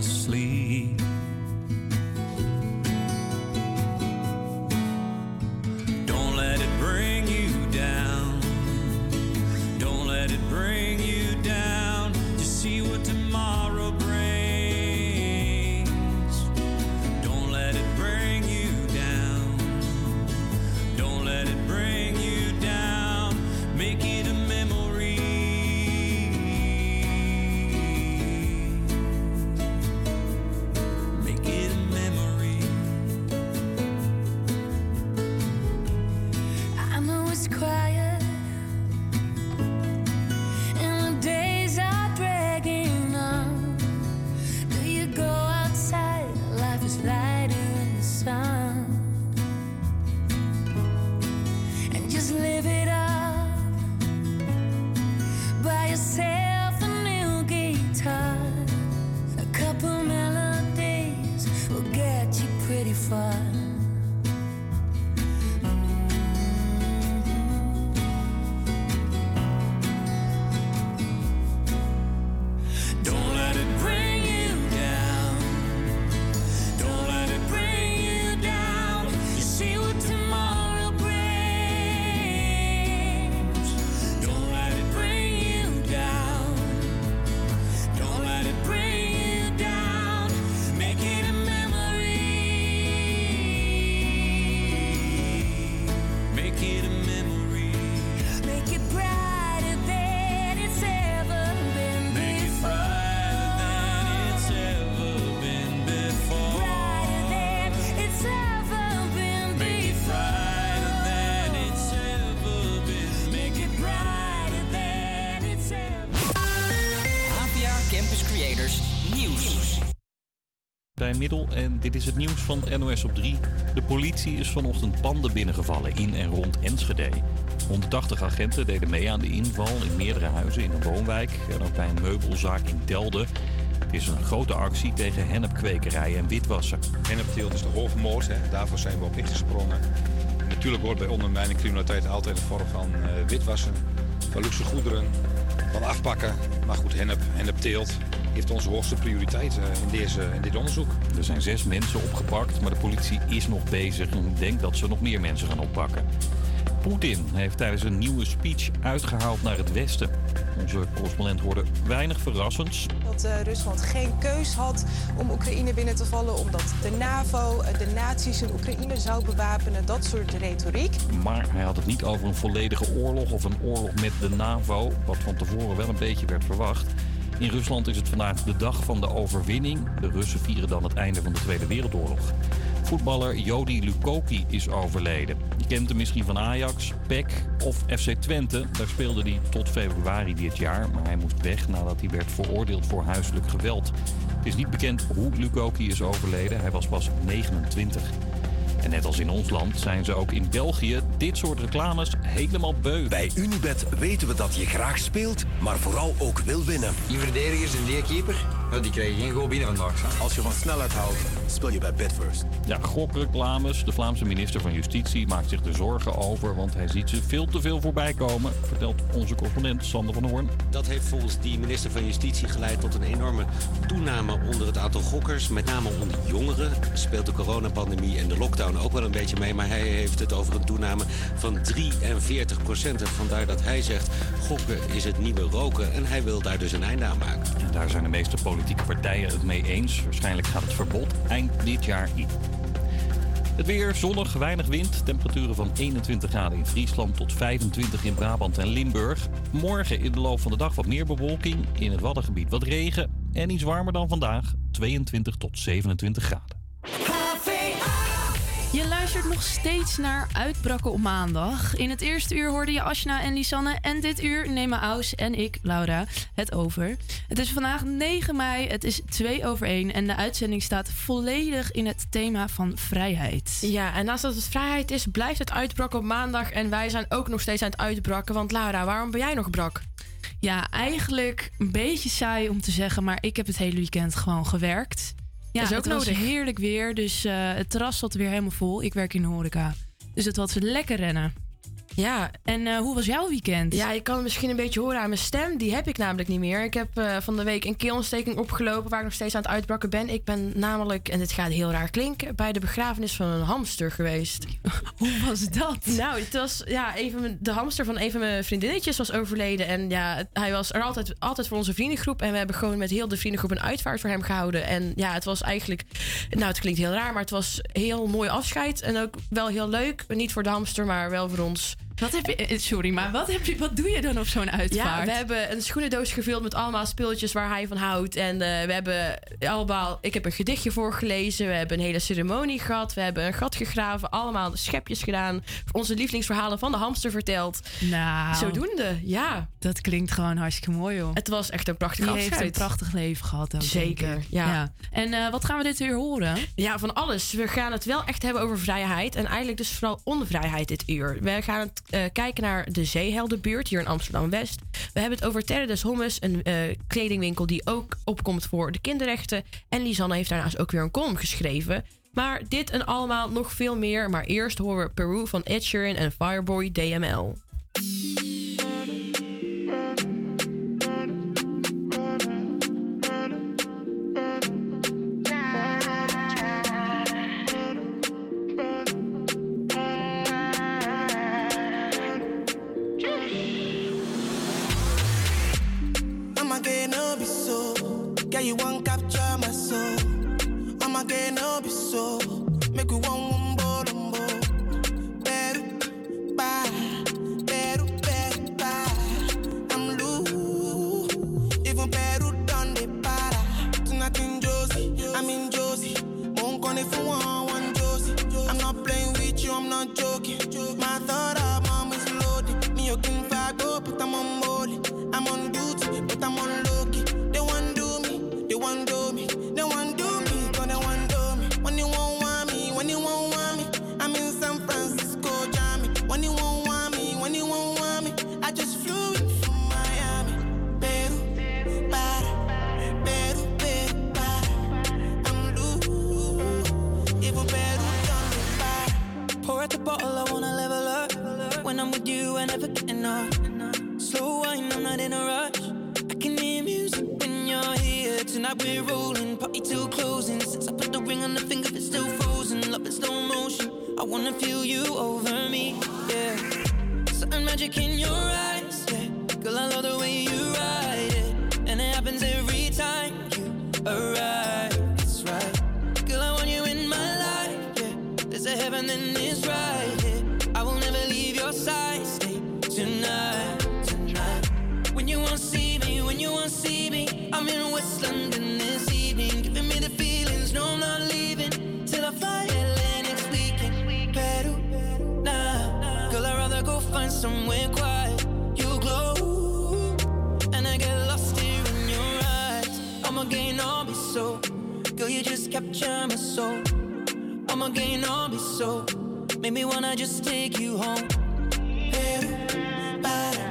down. Don't let it bring fly. En dit is het nieuws van NOS op 3. De politie is vanochtend panden binnengevallen in en rond Enschede. 180 agenten deden mee aan de inval in meerdere huizen in een woonwijk en ook bij een meubelzaak in Telde. Het is een grote actie tegen hennepkwekerijen en witwassen. Hennepteelt is de hoofdmoord, hè. daarvoor zijn we op ingesprongen. Natuurlijk hoort bij ondermijning criminaliteit altijd een vorm van eh, witwassen, van luxe goederen, van afpakken. Maar goed, hennep, hennepteelt heeft onze hoogste prioriteit eh, in, deze, in dit onderzoek. Er zijn zes mensen opgepakt, maar de politie is nog bezig en denkt dat ze nog meer mensen gaan oppakken. Poetin heeft tijdens een nieuwe speech uitgehaald naar het westen. Onze correspondent hoorde weinig verrassends. Dat eh, Rusland geen keus had om Oekraïne binnen te vallen, omdat de NAVO, eh, de nazi's in Oekraïne zou bewapenen, dat soort retoriek. Maar hij had het niet over een volledige oorlog of een oorlog met de NAVO, wat van tevoren wel een beetje werd verwacht. In Rusland is het vandaag de dag van de overwinning. De Russen vieren dan het einde van de Tweede Wereldoorlog. Voetballer Jody Lukoki is overleden. Je kent hem misschien van Ajax, PEC of FC Twente. Daar speelde hij tot februari dit jaar, maar hij moest weg nadat hij werd veroordeeld voor huiselijk geweld. Het is niet bekend hoe Lukoki is overleden. Hij was pas 29. En net als in ons land zijn ze ook in België dit soort reclames helemaal beu. Bij Unibet weten we dat je graag speelt, maar vooral ook wil winnen. Die verdedigers en die keeper, ja, die krijgen geen goal binnen vandaag. Als je van snelheid houdt, speel je bij Betfirst. Ja, gokreclames. De Vlaamse minister van Justitie maakt zich er zorgen over, want hij ziet ze veel te veel voorbij komen, vertelt onze correspondent Sander van Hoorn. Dat heeft volgens die minister van Justitie geleid tot een enorme toename onder het aantal gokkers. Met name onder jongeren speelt de coronapandemie en de lockdown ook wel een beetje mee. Maar hij heeft het over een toename van 43 procent. En vandaar dat hij zegt, gokken is het nieuwe roken. En hij wil daar dus een einde aan maken. En daar zijn de meeste politieke partijen het mee eens. Waarschijnlijk gaat het verbod eind dit jaar in. Het weer zonnig, weinig wind. Temperaturen van 21 graden in Friesland tot 25 in Brabant en Limburg. Morgen in de loop van de dag wat meer bewolking. In het Waddengebied wat regen. En iets warmer dan vandaag. 22 tot 27 graden. Je luistert nog steeds naar Uitbrakken op maandag. In het eerste uur hoorde je Ashna en Lisanne. En dit uur nemen Aus en ik, Laura, het over. Het is vandaag 9 mei, het is 2 over 1. En de uitzending staat volledig in het thema van vrijheid. Ja, en naast dat het vrijheid is, blijft het uitbrakken op maandag. En wij zijn ook nog steeds aan het uitbrakken. Want Laura, waarom ben jij nog brak? Ja, eigenlijk een beetje saai om te zeggen, maar ik heb het hele weekend gewoon gewerkt. Ja, Is ook het was nodig. heerlijk weer, dus eh, het terras zat weer helemaal vol. Ik werk in de horeca, dus het was lekker rennen. Ja. En eh, hoe was jouw weekend? Ja, je kan het misschien een beetje horen aan mijn stem. Die heb ik namelijk niet meer. Ik heb eh, van de week een keelontsteking opgelopen waar ik nog steeds aan het uitbrakken ben. Ik ben namelijk, en dit gaat heel raar klinken, bij de begrafenis van een hamster geweest. Hoe was dat? Nou, het was, ja, even, de hamster van een van mijn vriendinnetjes was overleden. En ja, hij was er altijd, altijd voor onze vriendengroep. En we hebben gewoon met heel de vriendengroep een uitvaart voor hem gehouden. En ja, het was eigenlijk, nou, het klinkt heel raar, maar het was heel mooi afscheid. En ook wel heel leuk. Niet voor de hamster, maar wel voor ons. Wat heb je, eh, sorry, maar wat, heb je, wat doe je dan op zo'n uitvaart? Ja, we hebben een schoenendoos gevuld met allemaal speeltjes waar hij van houdt. En eh, we hebben allemaal, ik heb een gedichtje voorgelezen. We hebben een hele ceremonie gehad. We hebben een gat gegraven. Allemaal schepjes gedaan. Onze lievelingsverhalen van de hamster verteld. Nou, Zodoende, ja. Dat klinkt gewoon hartstikke mooi, joh. Het was echt een prachtig Die heeft afscheid. een prachtig leven gehad. Ook, Zeker, ja. En eh, wat gaan we dit uur horen? Ja, van alles. We gaan het wel echt hebben over vrijheid. En eigenlijk dus vooral onvrijheid dit uur. We gaan het, eh, kijken naar de Zeeheldenbuurt hier in Amsterdam-West. We hebben het over Terre des Hommes, een eh, kledingwinkel die ook opkomt voor de kinderrechten. En Lisanne heeft daarnaast ook weer een column geschreven. Maar dit en allemaal nog veel meer. Maar eerst horen we Peru van Ed Sheeran en Fireboy DML. Girl, you won't capture my soul. I'm again no be so. Slow wine, I'm not in a rush. I can hear music when you're here. Tonight we're rolling, party till closing. Since I put the ring on the finger, it's still frozen. Love in slow motion. I wanna feel you over me, yeah. Certain magic in your eyes, yeah. Girl, I love the way you ride it, and it happens every time you arrive. I'm in West London this evening, giving me the feelings. No, I'm not leaving till I fly LA next weekend. Peru, nah, girl, I'd rather go find somewhere quiet. You glow, and I get lost here in your eyes. I'ma gain all be so, girl, you just capture my soul. I'ma gain all be so, make me wanna just take you home. Peru, para,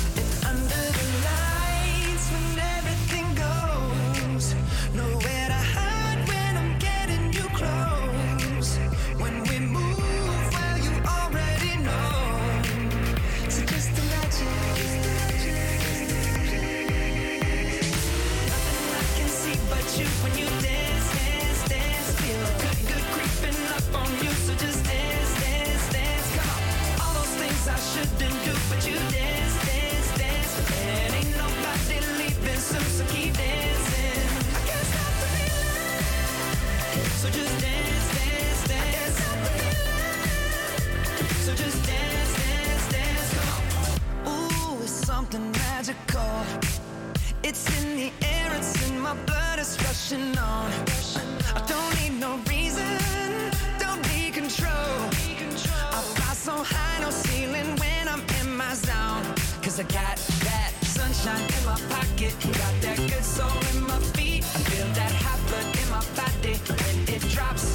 Something magical. It's in the air, it's in my blood, it's rushing on. I don't need no reason, don't need control. I fly so high, no ceiling when I'm in my zone. Cause I got that sunshine in my pocket, got that good soul in my feet. I feel that hot blood in my body when it drops.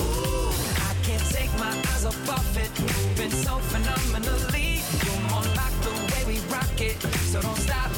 Ooh, I can't take my eyes off of it, moving so phenomenally. So stop, stop.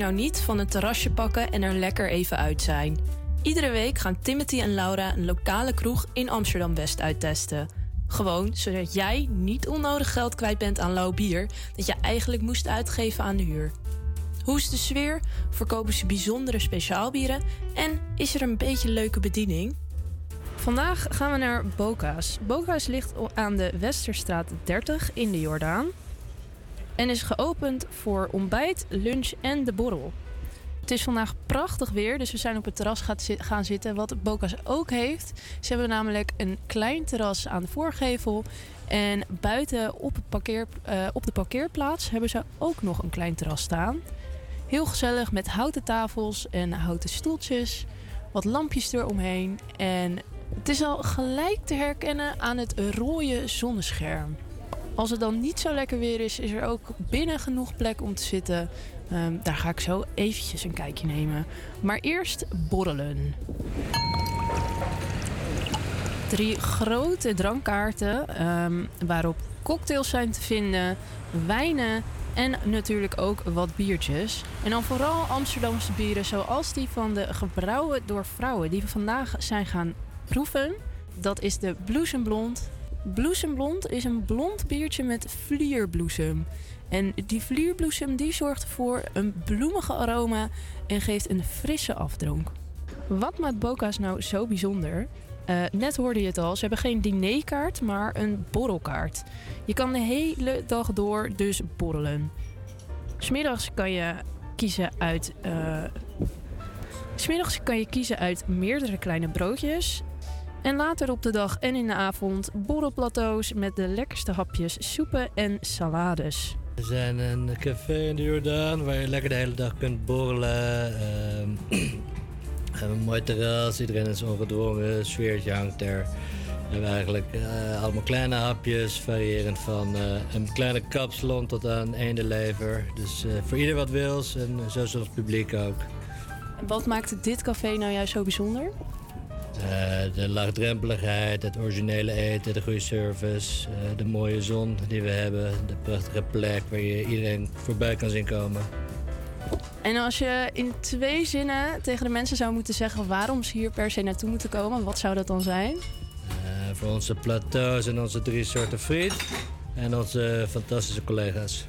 Nou niet van een terrasje pakken en er lekker even uit zijn? Iedere week gaan Timothy en Laura een lokale kroeg in Amsterdam West uittesten. Gewoon zodat jij niet onnodig geld kwijt bent aan lauw bier dat je eigenlijk moest uitgeven aan de huur. Hoe is de sfeer? Verkopen ze bijzondere speciaalbieren? En is er een beetje leuke bediening? Vandaag gaan we naar Boka's. Boka's ligt aan de Westerstraat 30 in de Jordaan. En is geopend voor ontbijt, lunch en de borrel. Het is vandaag prachtig weer, dus we zijn op het terras gaan zitten. Wat Boka's ook heeft, ze hebben namelijk een klein terras aan de voorgevel. En buiten op, het parkeer, eh, op de parkeerplaats hebben ze ook nog een klein terras staan. Heel gezellig met houten tafels en houten stoeltjes. Wat lampjes eromheen. En het is al gelijk te herkennen aan het rode zonnescherm. Als het dan niet zo lekker weer is, is er ook binnen genoeg plek om te zitten. Ehm, daar ga ik zo eventjes een kijkje nemen. Maar eerst borrelen. Drie grote drankkaarten ehm, waarop cocktails zijn te vinden, wijnen en natuurlijk ook wat biertjes. En dan vooral Amsterdamse bieren zoals die van de gebrouwen door vrouwen die we vandaag zijn gaan proeven. Dat is de Bloesemblond. Bloesemblond is een blond biertje met vlierbloesem. En die vlierbloesem die zorgt voor een bloemige aroma en geeft een frisse afdronk. Wat maakt Boka's nou zo bijzonder? Eh, net hoorde je het al, ze hebben geen dinerkaart, maar een borrelkaart. Je kan de hele dag door dus borrelen. Smiddags kan je kiezen uit. eh, Smiddags kan je kiezen uit meerdere kleine broodjes. En later op de dag en in de avond borrelplateaus met de lekkerste hapjes, soepen en salades. We zijn een café in de Jordaan waar je lekker de hele dag kunt borrelen. Ehm, we hebben een mooi terras, iedereen is ongedwongen, sfeertje hangt er. We hebben eigenlijk eh, allemaal kleine hapjes, variërend van eh, een kleine kapsalon tot aan eendenlever. Dus eh, voor ieder wat wils en zo is het publiek ook. Wat maakt dit café nou juist zo bijzonder? Eh, de laagdrempeligheid, het originele eten, de goede service, eh, de mooie zon die we hebben, de prachtige plek waar je iedereen voorbij kan zien komen. En als je in twee zinnen tegen de mensen zou moeten zeggen waarom ze hier per se naartoe moeten komen, wat zou dat dan zijn? Eh, voor onze plateaus en onze drie soorten friet en onze fantastische collega's.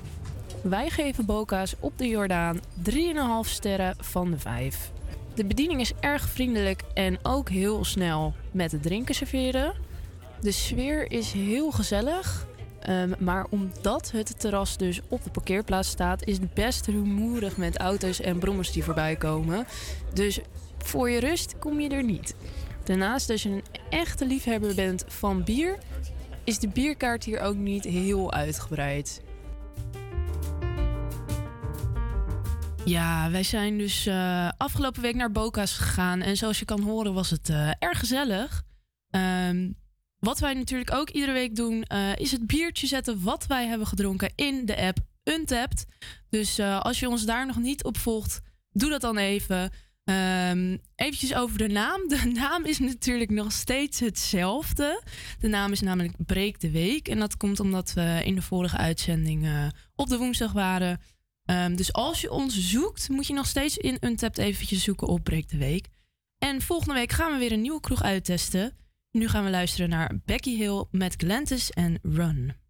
Wij geven Boka's op de Jordaan 3,5 sterren van de 5. De bediening is erg vriendelijk en ook heel snel met het drinken serveren. De sfeer is heel gezellig. ehm, maar omdat het terras dus op de parkeerplaats staat, is het best rumoerig met auto's en brommers die voorbij komen. Dus voor je rust kom je er niet. Daarnaast, als je een echte liefhebber bent van bier, is de bierkaart hier ook niet heel uitgebreid. Ja, wij zijn dus eh, afgelopen week naar Boka's gegaan. En zoals je kan horen was het eh, erg gezellig. Ehm, wat wij natuurlijk ook iedere week doen, eh, is het biertje zetten wat wij hebben gedronken in de app Untapped. Dus als je ons daar nog niet op volgt, doe dat dan even. Ehm eventjes over de naam. De naam is natuurlijk nog steeds hetzelfde. De naam is namelijk Breek de Week. En dat komt omdat we in de vorige uitzending op de woensdag waren. Ehm, dus als je ons zoekt, moet je nog steeds in Untapped eventjes zoeken op Breek de Week. En volgende week gaan we weer een nieuwe kroeg uittesten. Nu gaan we luisteren naar Becky Hill met Glantis en Run.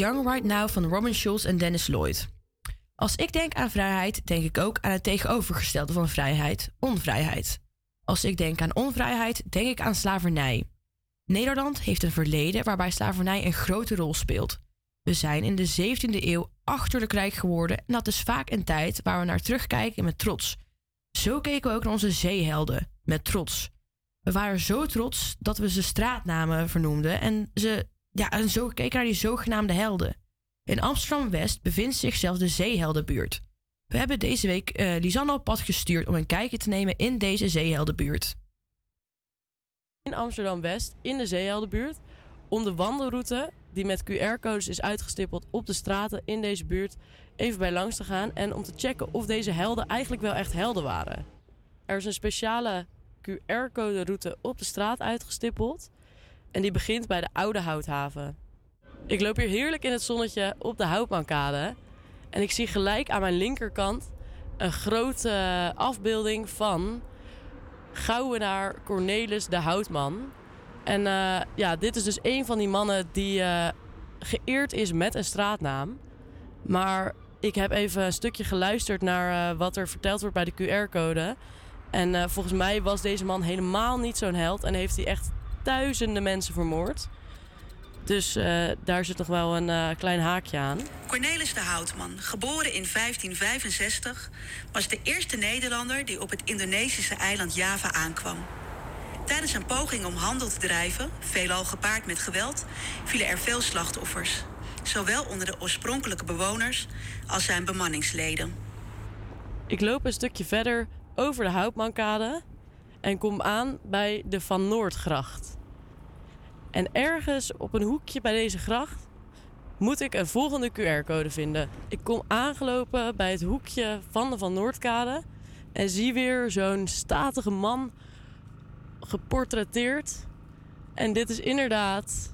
Young Right Now van Robin Schulz en Dennis Lloyd. Als ik denk aan vrijheid, denk ik ook aan het tegenovergestelde van vrijheid, onvrijheid. Als ik denk aan onvrijheid, denk ik aan slavernij. Nederland heeft een verleden waarbij slavernij een grote rol speelt. We zijn in de 17e eeuw achterlijk rijk geworden en dat is vaak een tijd waar we naar terugkijken met trots. Zo keken we ook naar onze zeehelden, met trots. We waren zo trots dat we ze straatnamen vernoemden en, ze, ja, en zo keken naar die zogenaamde helden. In Amsterdam-West bevindt zich zelfs de Zeeheldenbuurt. We hebben deze week eh, Lisanne op pad gestuurd om een kijkje te nemen in deze Zeeheldenbuurt. in Amsterdam-West in de Zeeheldenbuurt om de wandelroute die met QR-codes is uitgestippeld op de straten in deze buurt even bij langs te gaan en om te checken of deze helden eigenlijk wel echt helden waren. Er is een speciale QR-code route op de straat uitgestippeld en die begint bij de Oude Houthaven. Ik loop hier heerlijk in het zonnetje op de Houtmankade en ik zie gelijk aan mijn linkerkant een grote afbeelding van Gouwenaar Cornelis de Houtman. En eh, ja, dit is dus een van die mannen die eh, geëerd is met een straatnaam. Maar ik heb even een stukje geluisterd naar eh, wat er verteld wordt bij de QR-code. En volgens mij was deze man helemaal niet zo'n held en heeft hij echt duizenden mensen vermoord. Dus eh, daar zit nog wel een eh, klein haakje aan. Cornelis de Houtman, geboren in 1565, was de eerste Nederlander die op het Indonesische eiland Java aankwam. Tijdens een poging om handel te drijven, veelal gepaard met geweld, vielen er veel slachtoffers. Zowel onder de oorspronkelijke bewoners als zijn bemanningsleden. Ik loop een stukje verder over de Houtmankade en kom aan bij de Van Noordgracht. En ergens op een hoekje bij deze gracht moet ik een volgende QR-code vinden. Ik kom aangelopen bij het hoekje van de Van Noordkade en zie weer zo'n statige man geportretteerd. En dit is inderdaad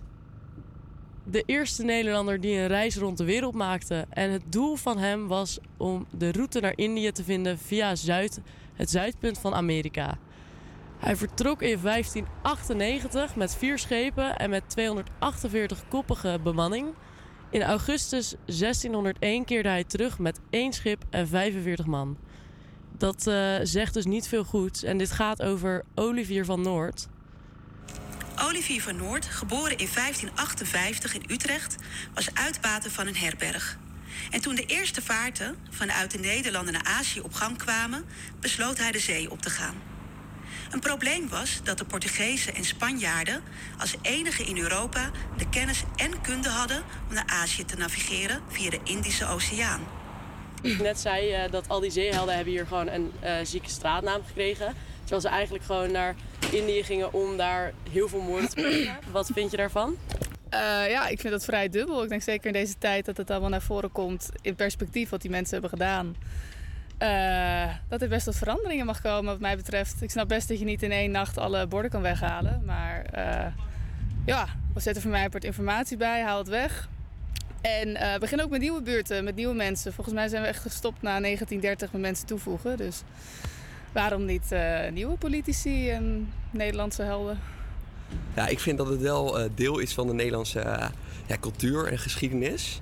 de eerste Nederlander die een reis rond de wereld maakte. En het doel van hem was om de route naar Indië te vinden via Zuid, het zuidpunt van Amerika. Hij vertrok in 1598 met vier schepen en met 248 koppige bemanning. In augustus 1601 keerde hij terug met één schip en 45 man. Dat eh, zegt dus niet veel goeds en dit gaat over Olivier van Noord. Olivier van Noord, geboren in 1558 in Utrecht, was uitbater van een herberg. En toen de eerste vaarten vanuit de Nederlanden naar Azië op gang kwamen, besloot hij de zee op te gaan. Een probleem was dat de Portugezen en Spanjaarden als enige in Europa de kennis en kunde hadden om naar Azië te navigeren via de Indische Oceaan. Ik net zei eh, dat al die zeehelden hebben hier gewoon een eh, zieke straatnaam gekregen. Terwijl ze eigenlijk gewoon naar Indië gingen om daar heel veel moorden te plegen. Wat vind je daarvan? Eh, ja, ik vind dat vrij dubbel. Ik denk zeker in deze tijd dat het allemaal naar voren komt in perspectief wat die mensen hebben gedaan. Eh, dat er best wat veranderingen mag komen wat mij betreft. Ik snap best dat je niet in één nacht alle borden kan weghalen. Maar eh, ja, we zetten voor mij part informatie bij, haal het weg. En eh begin ook met nieuwe buurten, met nieuwe mensen. Volgens mij zijn we echt gestopt na 1930 met mensen toevoegen. Dus waarom niet nieuwe politici en Nederlandse helden? Ja, ik vind dat het wel deel is van de Nederlandse ja, cultuur en geschiedenis.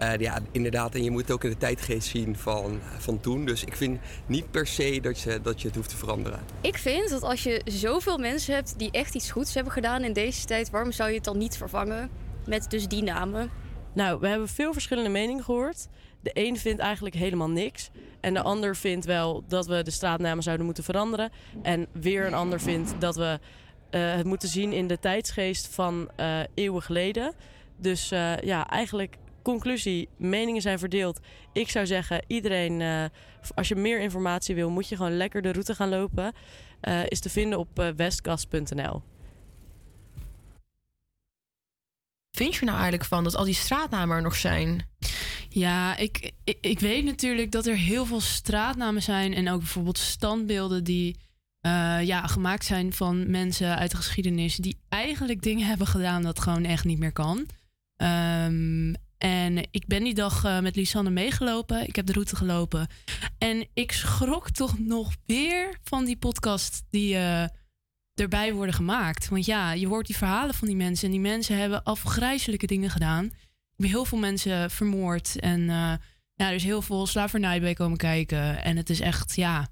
Eh, ja, inderdaad, en je moet het ook in de tijdgeest zien van, van toen. Dus ik vind niet per se dat je, dat je het hoeft te veranderen. Ik vind dat als je zoveel mensen hebt die echt iets goeds hebben gedaan in deze tijd, waarom zou je het dan niet vervangen met dus die namen? Nou, we hebben veel verschillende meningen gehoord. De een vindt eigenlijk helemaal niks. En de ander vindt wel dat we de straatnamen zouden moeten veranderen. En weer een ander vindt dat we eh, het moeten zien in de tijdsgeest van eh, eeuwen geleden. Dus eh, ja, eigenlijk conclusie, meningen zijn verdeeld. Ik zou zeggen, iedereen, eh, als je meer informatie wil, moet je gewoon lekker de route gaan lopen. Eh, is te vinden op eh, westkast.nl. Vind je er nou eigenlijk van dat al die straatnamen er nog zijn? Ja, ik, ik, ik weet natuurlijk dat er heel veel straatnamen zijn en ook bijvoorbeeld standbeelden die eh, ja, gemaakt zijn van mensen uit de geschiedenis die eigenlijk dingen hebben gedaan dat gewoon echt niet meer kan. Ehm, en ik ben die dag eh, met Lisanne meegelopen. Ik heb de route gelopen. En ik schrok toch nog weer van die podcast die eh, erbij worden gemaakt. Want ja, je hoort die verhalen van die mensen. En die mensen hebben afgrijzelijke dingen gedaan. heel veel mensen vermoord. En eh, ja, er is heel veel slavernij bij komen kijken. En het is echt, ja...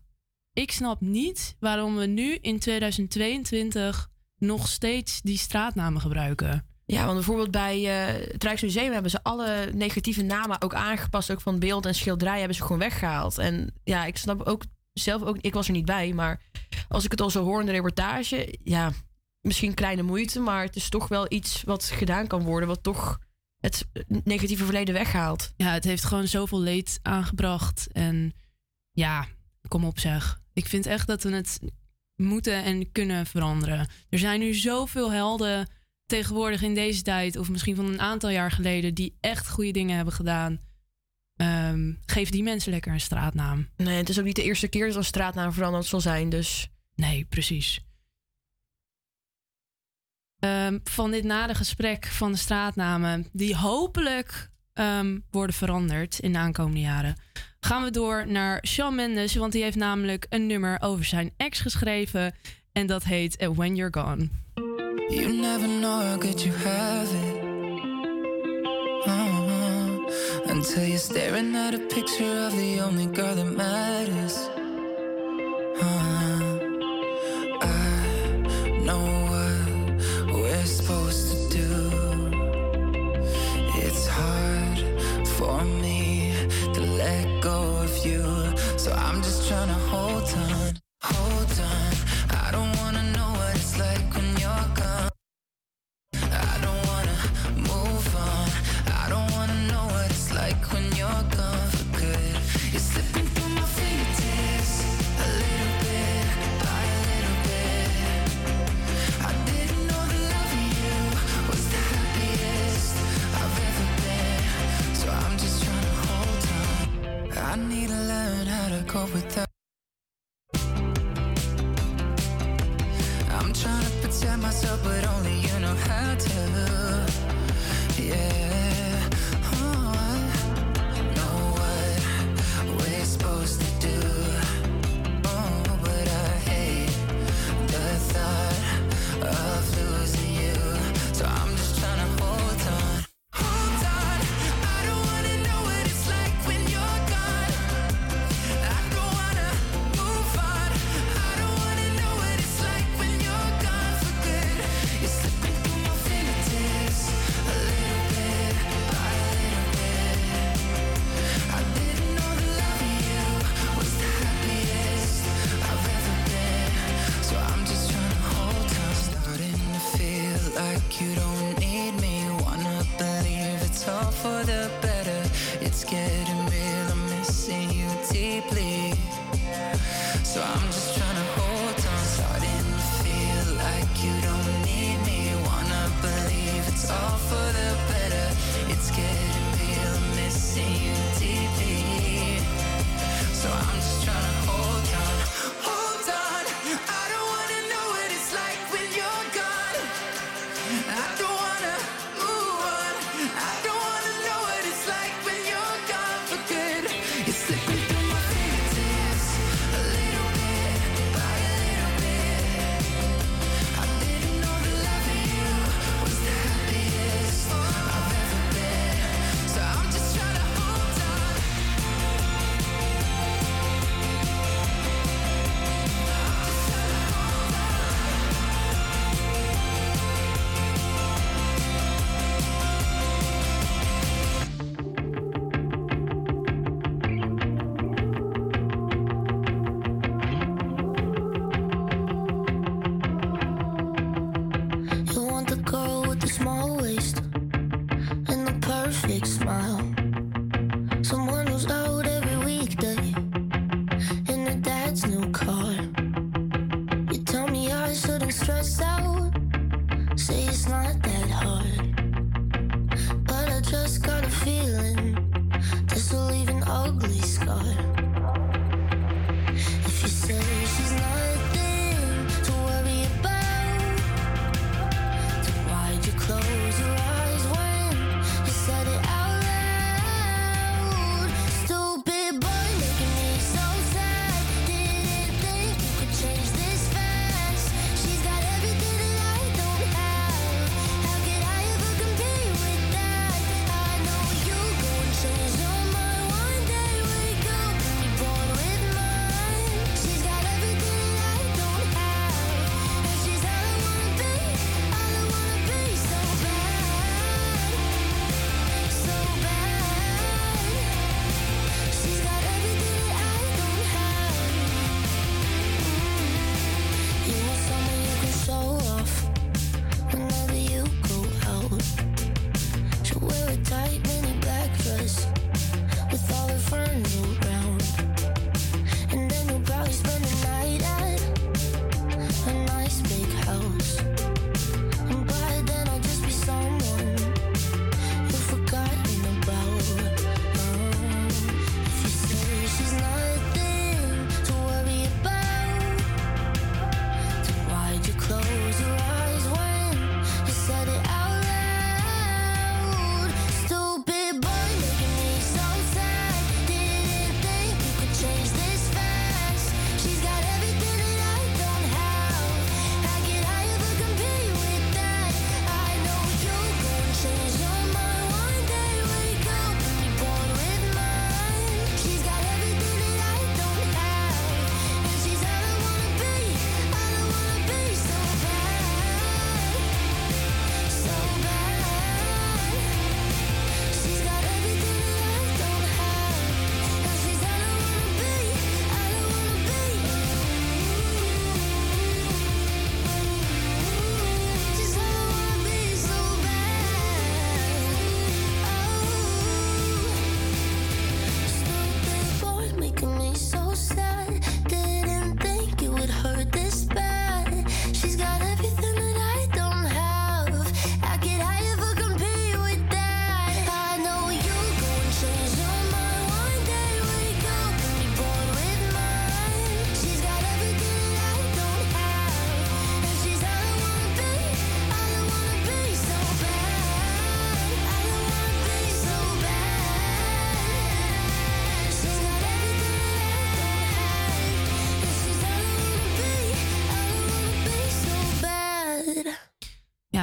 Ik snap niet waarom we nu in 2022 nog steeds die straatnamen gebruiken. Ja, want bijvoorbeeld bij eh, het Rijksmuseum hebben ze alle negatieve namen ook aangepast. Ook van beeld en schilderij hebben ze gewoon weggehaald. En ja, ik snap ook zelf ook, ik was er niet bij, maar als ik het al zo hoor in de reportage, ja, misschien kleine moeite, maar het is toch wel iets wat gedaan kan worden, wat toch het negatieve verleden weghaalt. Ja, het heeft gewoon zoveel leed aangebracht. En ja, kom op zeg. Ik vind echt dat we het moeten en kunnen veranderen. Er zijn nu zoveel helden tegenwoordig in deze tijd, of misschien van een aantal jaar geleden, die echt goede dingen hebben gedaan. Ehm, geef die mensen lekker een straatnaam. Nee, het is ook niet de eerste keer dat een straatnaam veranderd zal zijn, dus. Nee, precies. Ehm, van dit nade gesprek van de straatnamen, die hopelijk ehm, worden veranderd in de aankomende jaren, gaan we door naar Shawn Mendes, want die heeft namelijk een nummer over zijn ex geschreven en dat heet When You're Gone. You never know how good you have it. Uh-huh. Until you're staring at a picture of the only girl that matters. Uh-huh. I know what we're supposed to do. It's hard for me to let go of you. So I'm just trying to hold on, hold on. Learn how to cope. I'm trying to protect myself, but only you know how to.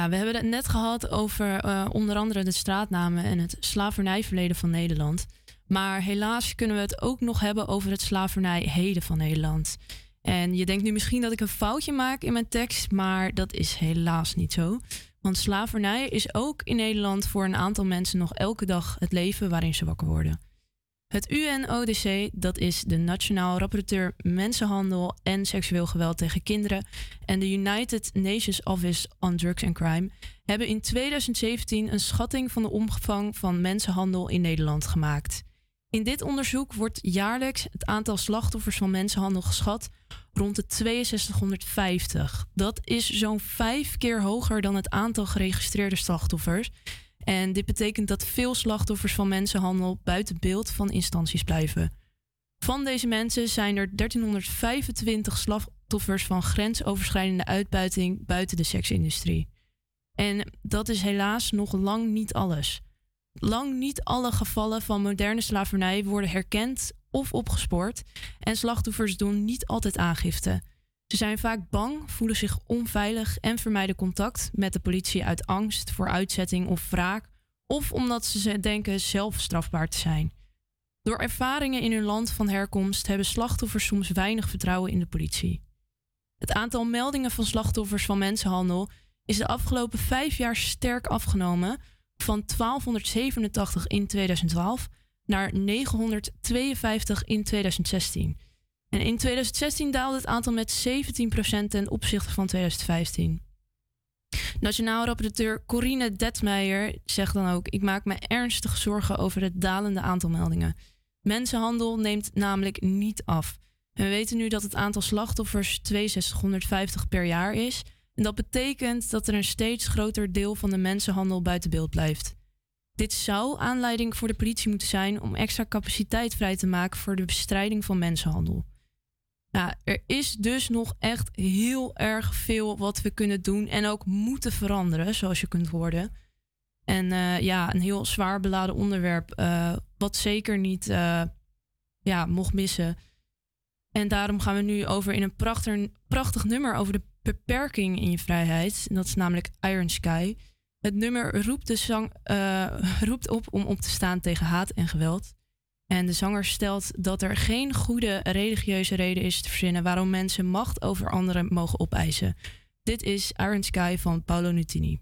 We hebben het net gehad over eh, onder andere de straatnamen en het slavernijverleden van Nederland. Maar helaas kunnen we het ook nog hebben over het slavernijheden van Nederland. En je denkt nu misschien dat ik een foutje maak in mijn tekst, maar dat is helaas niet zo. Want slavernij is ook in Nederland voor een aantal mensen nog elke dag het leven waarin ze wakker worden. Het UNODC, dat is de Nationaal Rapporteur Mensenhandel en Seksueel Geweld tegen Kinderen, en de United Nations Office on Drugs and Crime, hebben in 2017 een schatting van de omvang van mensenhandel in Nederland gemaakt. In dit onderzoek wordt jaarlijks het aantal slachtoffers van mensenhandel geschat rond de 6250. Dat is zo'n vijf keer hoger dan het aantal geregistreerde slachtoffers. En dit betekent dat veel slachtoffers van mensenhandel buiten beeld van instanties blijven. Van deze mensen zijn er 1325 slachtoffers van grensoverschrijdende uitbuiting buiten de seksindustrie. En dat is helaas nog lang niet alles. Lang niet alle gevallen van moderne slavernij worden herkend of opgespoord en slachtoffers doen niet altijd aangifte. Ze zijn vaak bang, voelen zich onveilig en vermijden contact met de politie uit angst voor uitzetting of wraak, of omdat ze denken zelf strafbaar te zijn. Door ervaringen in hun land van herkomst hebben slachtoffers soms weinig vertrouwen in de politie. Het aantal meldingen van slachtoffers van mensenhandel is de afgelopen vijf jaar sterk afgenomen, van 1287 in 2012 naar 952 in 2016. En in 2016 daalde het aantal met 17% ten opzichte van 2015. Nationaal rapporteur Corine Detmeijer zegt dan ook: Ik maak me ernstig zorgen over het dalende aantal meldingen. Mensenhandel neemt namelijk niet af. We weten nu dat het aantal slachtoffers 6250 per jaar is. En dat betekent dat er een steeds groter deel van de mensenhandel buiten beeld blijft. Dit zou aanleiding voor de politie moeten zijn om extra capaciteit vrij te maken voor de bestrijding van mensenhandel. Er is dus nog echt heel erg veel wat we kunnen doen en ook moeten veranderen, zoals je kunt horen. En uh, ja, een heel zwaar beladen onderwerp, uh, wat zeker niet uh, ja, mocht missen. En daarom gaan we nu over in een prachtig, prachtig nummer over de beperking in je vrijheid. En dat is namelijk Iron Sky. Het nummer roept, de zang, roept op om op te staan tegen haat en geweld. En de zanger stelt dat er geen goede religieuze reden is te verzinnen waarom mensen macht over anderen mogen opeisen. Dit is Iron Sky van Paolo Nutini.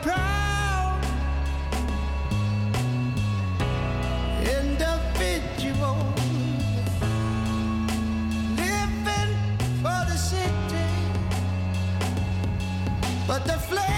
Proud living for the city, but the flames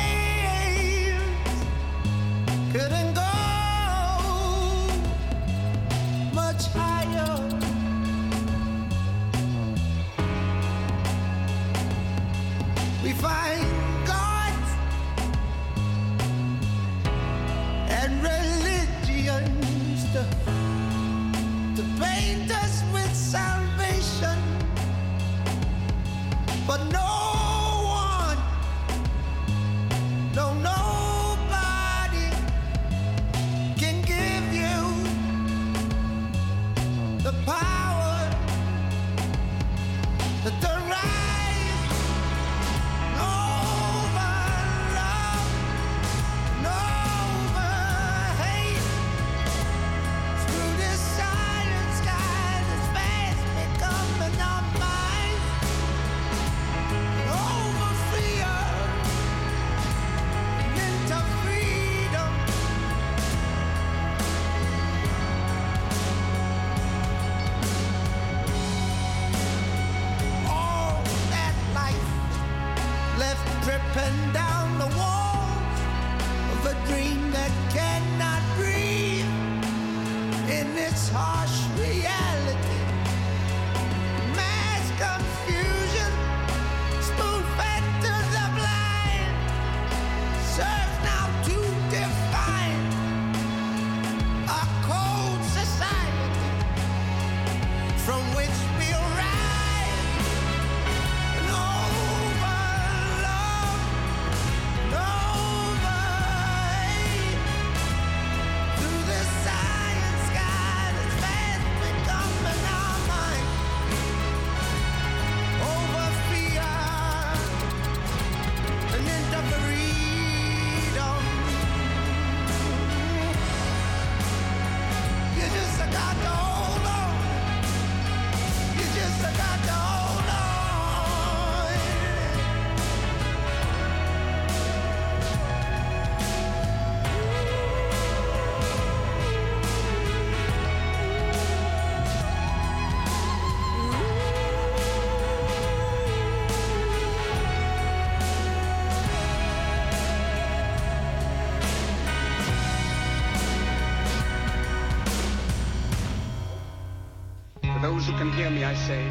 can hear me, I say,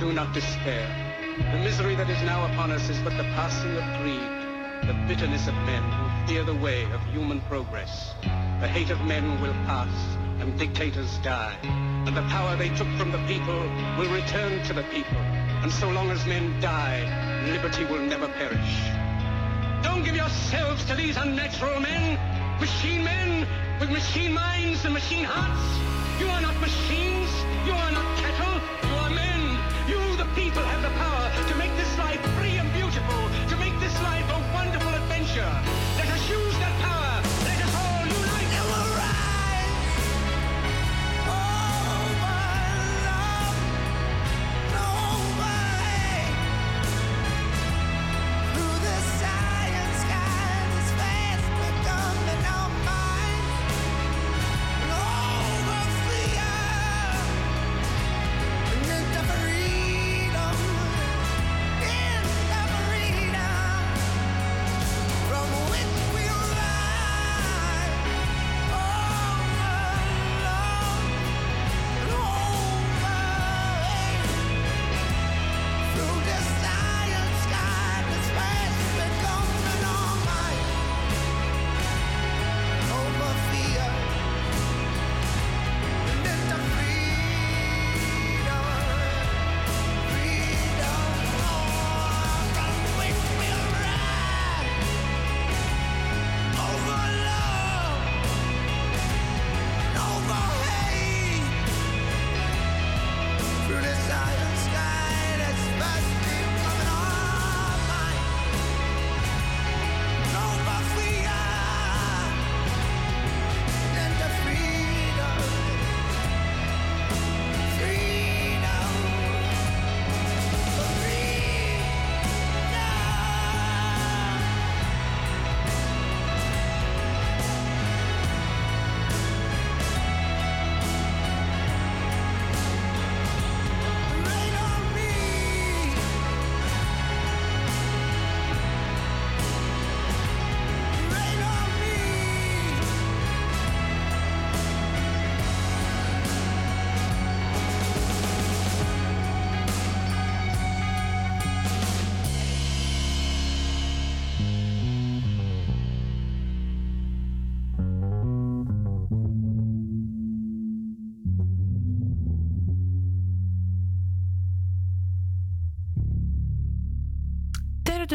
do not despair. The misery that is now upon us is but the passing of greed, the bitterness of men who fear the way of human progress. The hate of men will pass, and dictators die. And the power they took from the people will return to the people. And so long as men die, liberty will never perish. Don't give yourselves to these unnatural men, machine men with machine minds and machine hearts. You are not machines. You are not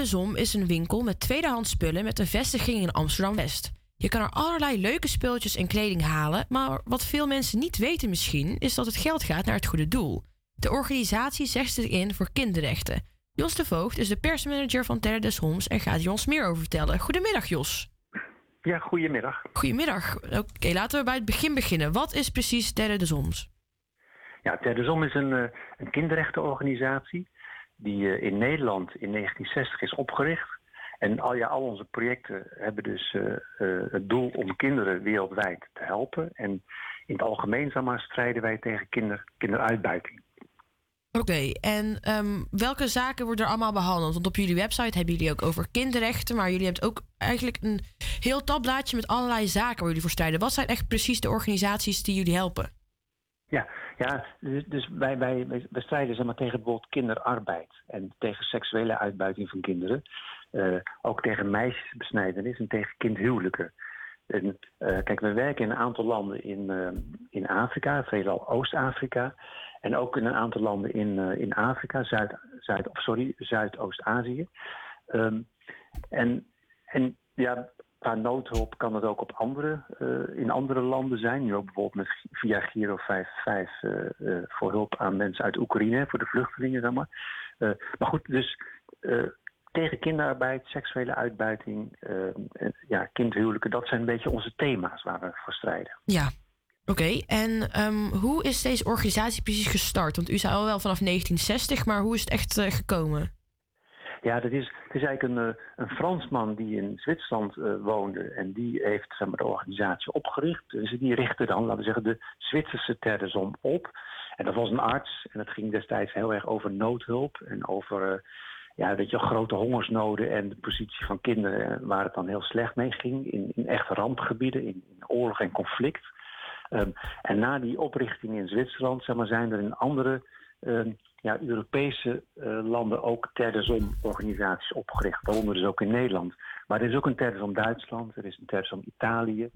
de Zom is een winkel met tweedehands spullen met een vestiging in Amsterdam-West. Je kan er allerlei leuke speeltjes en kleding halen, maar wat veel mensen niet weten misschien, is dat het geld gaat naar het goede doel. De organisatie zegt zich in voor kinderrechten. Jos de Voogd is de persmanager van Terre des Homs en gaat ons meer over vertellen. Goedemiddag Jos. Ja, goedemiddag. Goedemiddag. Oké, laten we bij het begin beginnen. Wat is precies Terre des Homs? Ja, Ter de Zom is een, eh, een kinderrechtenorganisatie die eh, in Nederland in 1960 is opgericht. En al, ja, al onze projecten hebben dus eh, eh, het doel om kinderen wereldwijd te helpen. En in het algemeen zeg maar, strijden wij tegen kinder, kinderuitbuiting. Oké, en ehm, welke zaken worden er allemaal behandeld? Want op jullie website hebben jullie ook over kinderrechten, maar jullie hebben ook eigenlijk een heel tabblaadje met allerlei zaken waar jullie voor strijden. Wat zijn echt precies de organisaties die jullie helpen? Ja, ja dus, dus wij, wij, wij strijden zeg maar, tegen bijvoorbeeld kinderarbeid en tegen seksuele uitbuiting van kinderen. Eh, ook tegen meisjesbesnijdenis en tegen kindhuwelijken. En, eh, kijk, we werken in een aantal landen in, eh, in Afrika, veelal Oost-Afrika. En ook in een aantal landen in, in Afrika, Zuid, Zuid, sorry, Zuidoost-Azië. Ehm, en, en ja, qua noodhulp kan het ook op andere, eh, in andere landen zijn. Nu ook bijvoorbeeld met, via Giro 55 eh, eh, voor hulp aan mensen uit Oekraïne, voor de vluchtelingen, zeg maar. Maar goed, dus tegen kinderarbeid, seksuele uitbuiting, ja, kindhuwelijken, dat zijn een beetje onze thema's waar we voor strijden. Ja, oké. En ehm, hoe is deze organisatie precies gestart? Want u zei al wel vanaf 1960, maar hoe is het echt gekomen? Ja, dat is, het is eigenlijk een, eh, een Fransman die in Zwitserland eh, woonde. En die heeft zeg maar, de organisatie opgericht. Dus die richtte dan, laten we zeggen, de Zwitserse Terdesom op. En dat was een arts. En het ging destijds heel erg over noodhulp. En over eh, ja, weet je, grote hongersnoden en de positie van kinderen. Waar het dan heel slecht mee ging. In, in echte rampgebieden, in, in oorlog en conflict. Ehm, en na die oprichting in Zwitserland zeg maar, zijn er in andere ehm, ja, Europese eh, landen ook Terdesom-organisaties opgericht. Waaronder dus ook in Nederland. Maar er is ook een Terdesom Duitsland, er is een Terdesom Italië,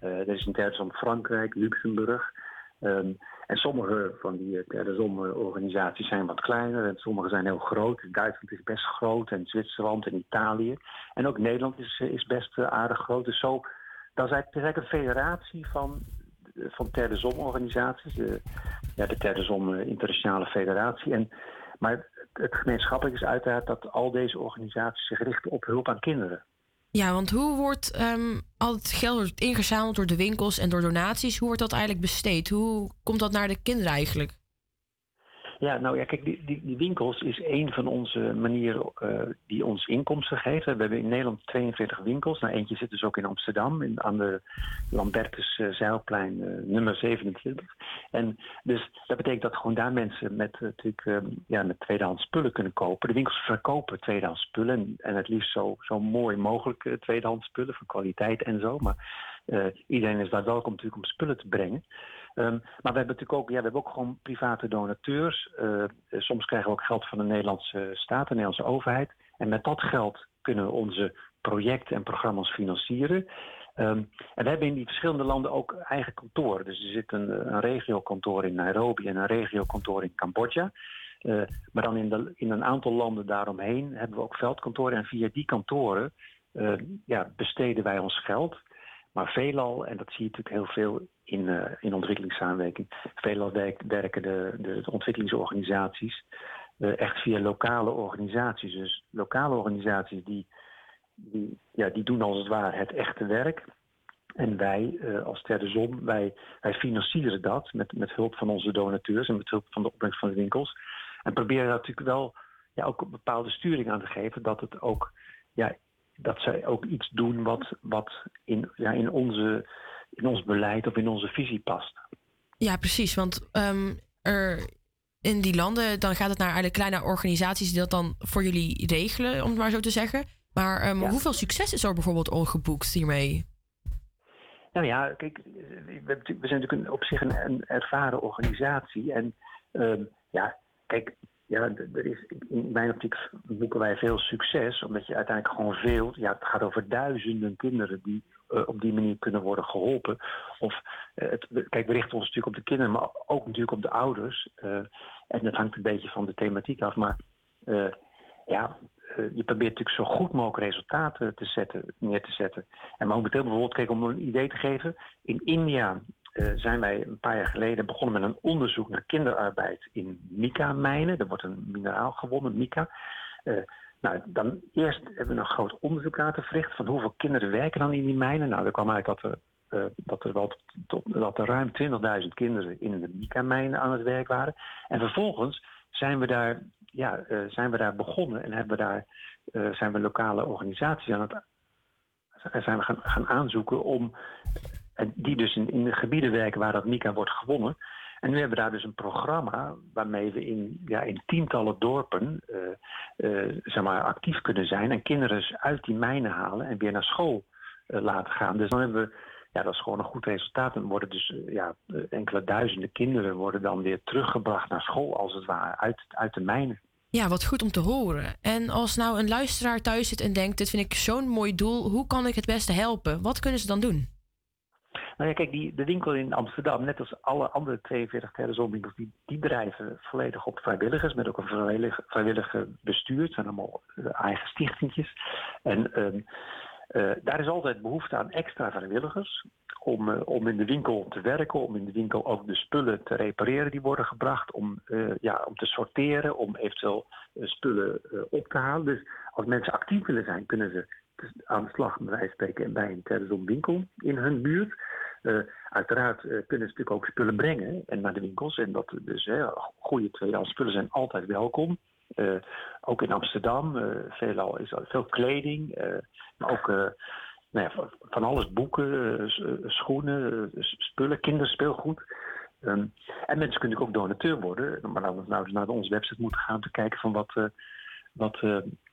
eh, er is een Terdesom Frankrijk, Luxemburg. Ehm, en sommige van die uh, Terdesom-organisaties zijn wat kleiner en sommige zijn heel groot. Duitsland is best groot en Zwitserland en Italië. En ook Nederland is, is best aardig groot. Dus zo, dat is eigenlijk, een federatie van van Terdesom-organisaties, de, ja, de Terdesom Internationale Federatie. En, maar het gemeenschappelijk is uiteraard dat al deze organisaties zich richten op hulp aan kinderen. Ja, want hoe wordt um, al het geld ingezameld door de winkels en door donaties? Hoe wordt dat eigenlijk besteed? Hoe komt dat naar de kinderen eigenlijk? Ja, nou ja, kijk, die, die, die winkels is een van onze manieren uh, die ons inkomsten geeft. We hebben in Nederland 42 winkels. Nou, eentje zit dus ook in Amsterdam, in, aan de Lambertus uh, Zeilplein uh, nummer 27. En dus dat betekent dat gewoon daar mensen met, natuurlijk, ja, met tweedehands spullen kunnen kopen. De winkels verkopen tweedehands spullen en, het liefst zo, zo mooi mogelijk tweedehands spullen van kwaliteit en zo. Maar iedereen is daar welkom natuurlijk om spullen te brengen. Um, maar we hebben natuurlijk ook, ja, we hebben ook gewoon private donateurs. Uh, soms krijgen we ook geld van de Nederlandse staat, de Nederlandse overheid. En met dat geld kunnen we onze projecten en programma's financieren. Um, en we hebben in die verschillende landen ook eigen kantoren. Dus er zit een, een regiokantoor in Nairobi en een regiokantoor in Cambodja. Uh, maar dan in, de, in een aantal landen daaromheen hebben we ook veldkantoren. En via die kantoren uh, ja, besteden wij ons geld. Maar veelal, en dat zie je natuurlijk heel veel in, uh, in ontwikkelingssamenwerking, veelal werken de, de, de ontwikkelingsorganisaties uh, echt via lokale organisaties. Dus lokale organisaties die, die, ja, die doen als het ware het echte werk. En wij uh, als Ter Zon, wij, wij financieren dat met, met hulp van onze donateurs en met hulp van de opbrengst van de winkels. En proberen natuurlijk wel ja, ook een bepaalde sturing aan te geven dat het ook ja, dat zij ook iets doen wat, wat in, ja, in, onze, in ons beleid of in onze visie past. Ja, precies. Want um, er, in die landen dan gaat het naar eigenlijk kleine organisaties die dat dan voor jullie regelen, om het maar zo te zeggen. Maar um, ja. hoeveel succes is er bijvoorbeeld ongeboekt hiermee? Nou ja, kijk, we, zijn natuurlijk op zich een, een ervaren organisatie. En um, ja, kijk, ja, er is, in mijn optiek boeken wij veel succes, omdat je uiteindelijk gewoon veel, ja, het gaat over duizenden kinderen die op die manier kunnen worden geholpen. Of, uh, het, kijk, we richten ons natuurlijk op de kinderen, maar ook natuurlijk op de ouders. Uh, en dat hangt een beetje van de thematiek af, maar ja, je probeert natuurlijk zo goed mogelijk resultaten te zetten, neer te zetten. En momenteel bijvoorbeeld, kijk, om een idee te geven, in India zijn wij een paar jaar geleden begonnen met een onderzoek naar kinderarbeid in mica-mijnen. Er wordt een mineraal gewonnen, mica. Nou, dan eerst hebben we een groot onderzoek laten verrichten van hoeveel kinderen werken dan in die mijnen. Nou, er kwam eigenlijk dat er, uh, dat er, wel dat er ruim 20.000 kinderen in de mica-mijnen aan het werk waren. En vervolgens zijn we daar, ja, zijn we daar begonnen en hebben we daar, zijn we lokale organisaties aan het zijn we gaan, gaan aanzoeken om die dus in, in de gebieden werken waar dat Mika wordt gewonnen. En nu hebben we daar dus een programma waarmee we in, ja, in tientallen dorpen uh, uh, zeg maar, actief kunnen zijn. En kinderen dus uit die mijnen halen en weer naar school uh, laten gaan. Dus dan hebben we, ja, dat is gewoon een goed resultaat. En worden dus ja, enkele duizenden kinderen worden dan weer teruggebracht naar school, als het ware, uit, uit de mijnen. Ja, wat goed om te horen. En als nou een luisteraar thuis zit en denkt: Dit vind ik zo'n mooi doel, hoe kan ik het beste helpen? Wat kunnen ze dan doen? Nou ja, kijk, die, de winkel in Amsterdam, net als alle andere 42 Terrazonwinkels, die, die drijven volledig op vrijwilligers, met ook een vrijwillig, vrijwillige bestuur. Het zijn allemaal uh, eigen stichtingjes. En um, uh, daar is altijd behoefte aan extra vrijwilligers om, uh, om in de winkel te werken, om in de winkel ook de spullen te repareren die worden gebracht, om, ja, om te sorteren, om eventueel spullen op te halen. Dus als mensen actief willen zijn, kunnen ze aan de slag, bij spreken, bij een Terrazon winkel in hun buurt. Uh, uiteraard uh, kunnen ze natuurlijk ook spullen brengen en naar de winkels. En dat dus goede tweedehands spullen zijn altijd welkom. ook in Amsterdam, veelal is er veel kleding, maar ook nou ja, van alles, boeken, schoenen, spullen, kinderspeelgoed. Um, en mensen kunnen ook donateur worden. Maar dan nou, naar onze website moeten gaan om te kijken van wat, wat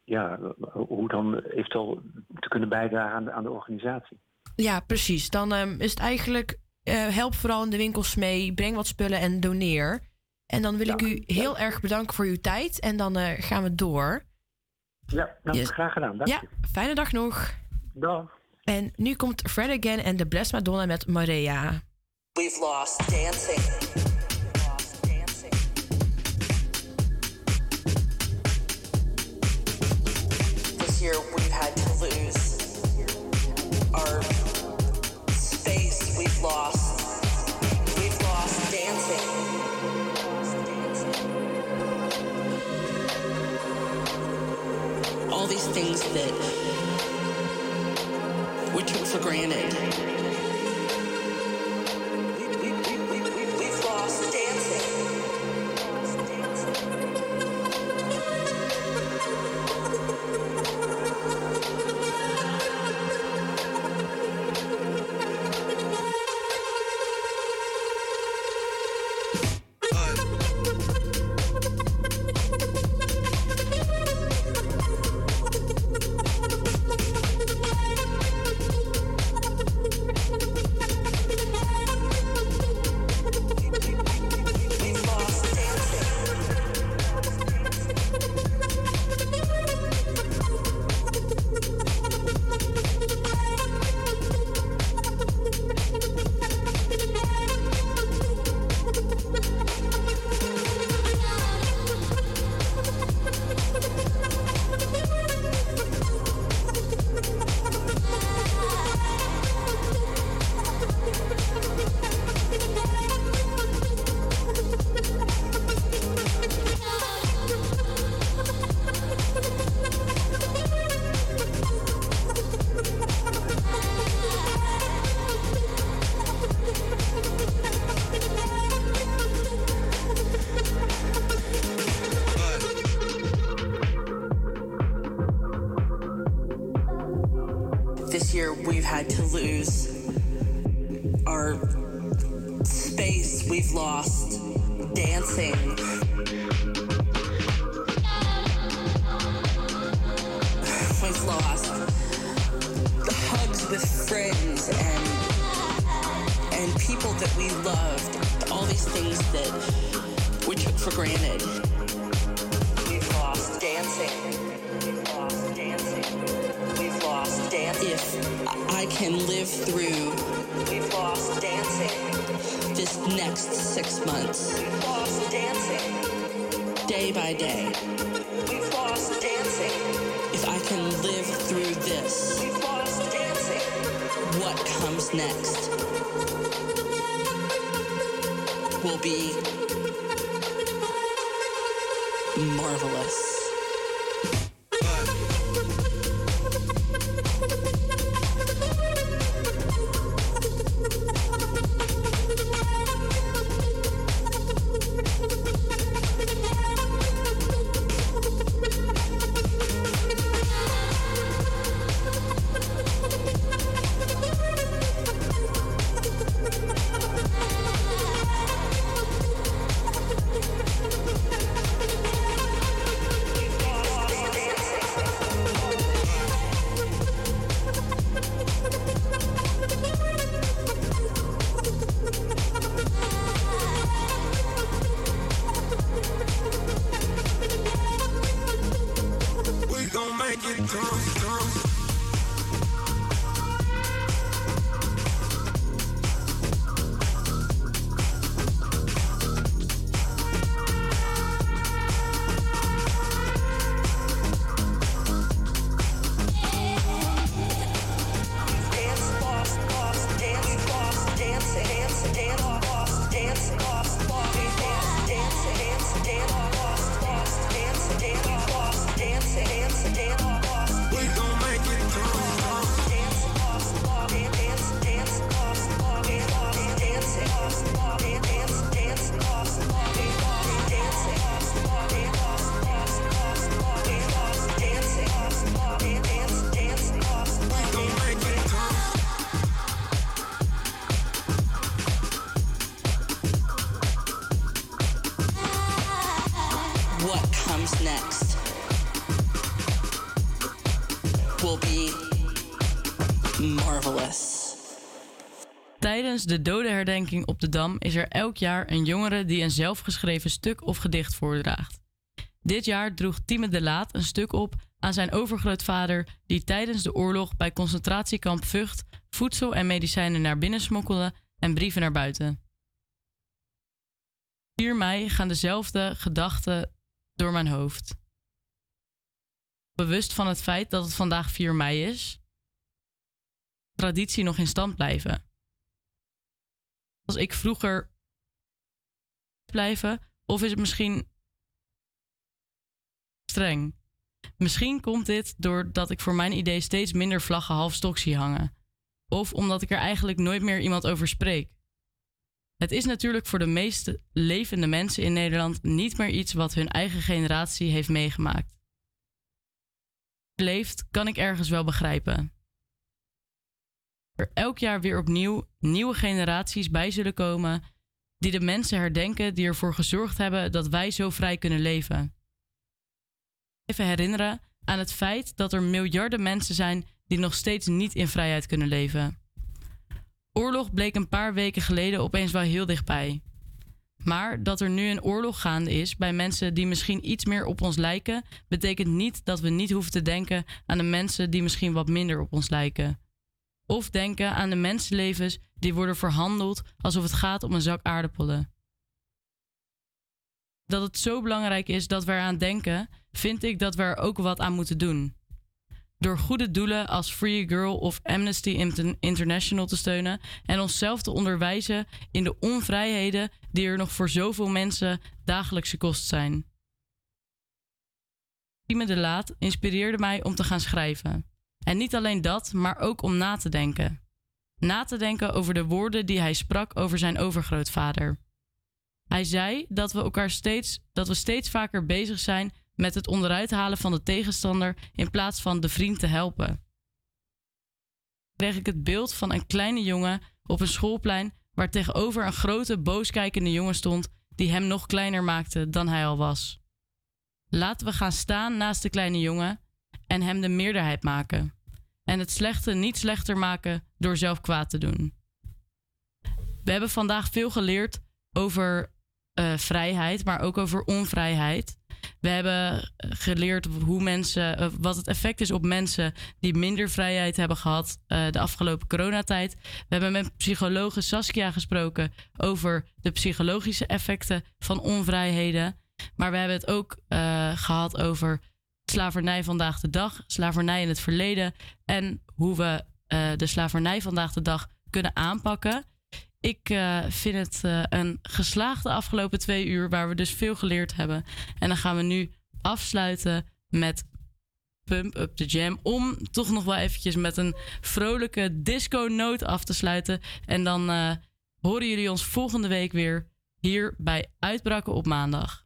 ja, hoe dan eventueel te kunnen bijdragen aan de, aan de organisatie. Ja, precies. Dan ehm, is het eigenlijk, eh, help vooral in de winkels mee, breng wat spullen en doneer. En dan wil ik u heel erg bedanken voor uw tijd en dan eh, gaan we door. Ja, nou, dat graag gedaan. Dank ja, fijne dag nog. Dag. En nu komt Fred Again en de Bless Madonna met Maria. We've lost dancing. things that we took for granted. next will be marvelous. Tijdens de dodenherdenking op de Dam is er elk jaar een jongere die een zelfgeschreven stuk of gedicht voordraagt. Dit jaar droeg Tieme de Laat een stuk op aan zijn overgrootvader die tijdens de oorlog bij concentratiekamp Vught voedsel en medicijnen naar binnen smokkelde en brieven naar buiten. 4 mei gaan dezelfde gedachten door mijn hoofd. Bewust van het feit dat het vandaag 4 mei is, traditie nog in stand blijven. Als ik vroeger blijven, of is het misschien streng? Misschien komt dit doordat ik voor mijn idee steeds minder vlaggen half stok zie hangen. Of omdat ik er eigenlijk nooit meer iemand over spreek. Het is natuurlijk voor de meeste levende mensen in Nederland niet meer iets wat hun eigen generatie heeft meegemaakt. Leeft kan ik ergens wel begrijpen. Elk jaar weer opnieuw nieuwe generaties bij zullen komen die de mensen herdenken die ervoor gezorgd hebben dat wij zo vrij kunnen leven. Even herinneren aan het feit dat er miljarden mensen zijn die nog steeds niet in vrijheid kunnen leven. Oorlog bleek een paar weken geleden opeens wel heel dichtbij. Maar dat er nu een oorlog gaande is bij mensen die misschien iets meer op ons lijken, betekent niet dat we niet hoeven te denken aan de mensen die misschien wat minder op ons lijken. Of denken aan de mensenlevens die worden verhandeld alsof het gaat om een zak aardappelen. Dat het zo belangrijk is dat we eraan denken, vind ik dat we er ook wat aan moeten doen. Door goede doelen als Free Girl of Amnesty International te steunen en onszelf te onderwijzen in de onvrijheden die er nog voor zoveel mensen dagelijkse kost zijn. Tieme de Laat inspireerde mij om te gaan schrijven. En niet alleen dat, maar ook om na te denken. Na te denken over de woorden die hij sprak over zijn overgrootvader. Hij zei dat we elkaar steeds, dat we steeds vaker bezig zijn met het onderuit halen van de tegenstander in plaats van de vriend te helpen. Kreeg ik het beeld van een kleine jongen op een schoolplein waar tegenover een grote booskijkende jongen stond die hem nog kleiner maakte dan hij al was. Laten we gaan staan naast de kleine jongen en hem de meerderheid maken. En het slechte niet slechter maken door zelf kwaad te doen. We hebben vandaag veel geleerd over uh, vrijheid, maar ook over onvrijheid. We hebben geleerd hoe mensen, uh, wat het effect is op mensen die minder vrijheid hebben gehad uh, de afgelopen coronatijd. We hebben met psychologe Saskia gesproken over de psychologische effecten van onvrijheden. Maar we hebben het ook gehad over slavernij vandaag de dag, slavernij in het verleden en hoe we uh, de slavernij vandaag de dag kunnen aanpakken. Ik uh, vind het uh, een geslaagde afgelopen twee uur, waar we dus veel geleerd hebben. En dan gaan we nu afsluiten met Pump Up the Jam. Om toch nog wel eventjes met een vrolijke disco-noot af te sluiten. En dan horen jullie ons volgende week weer hier bij Uitbraken op maandag.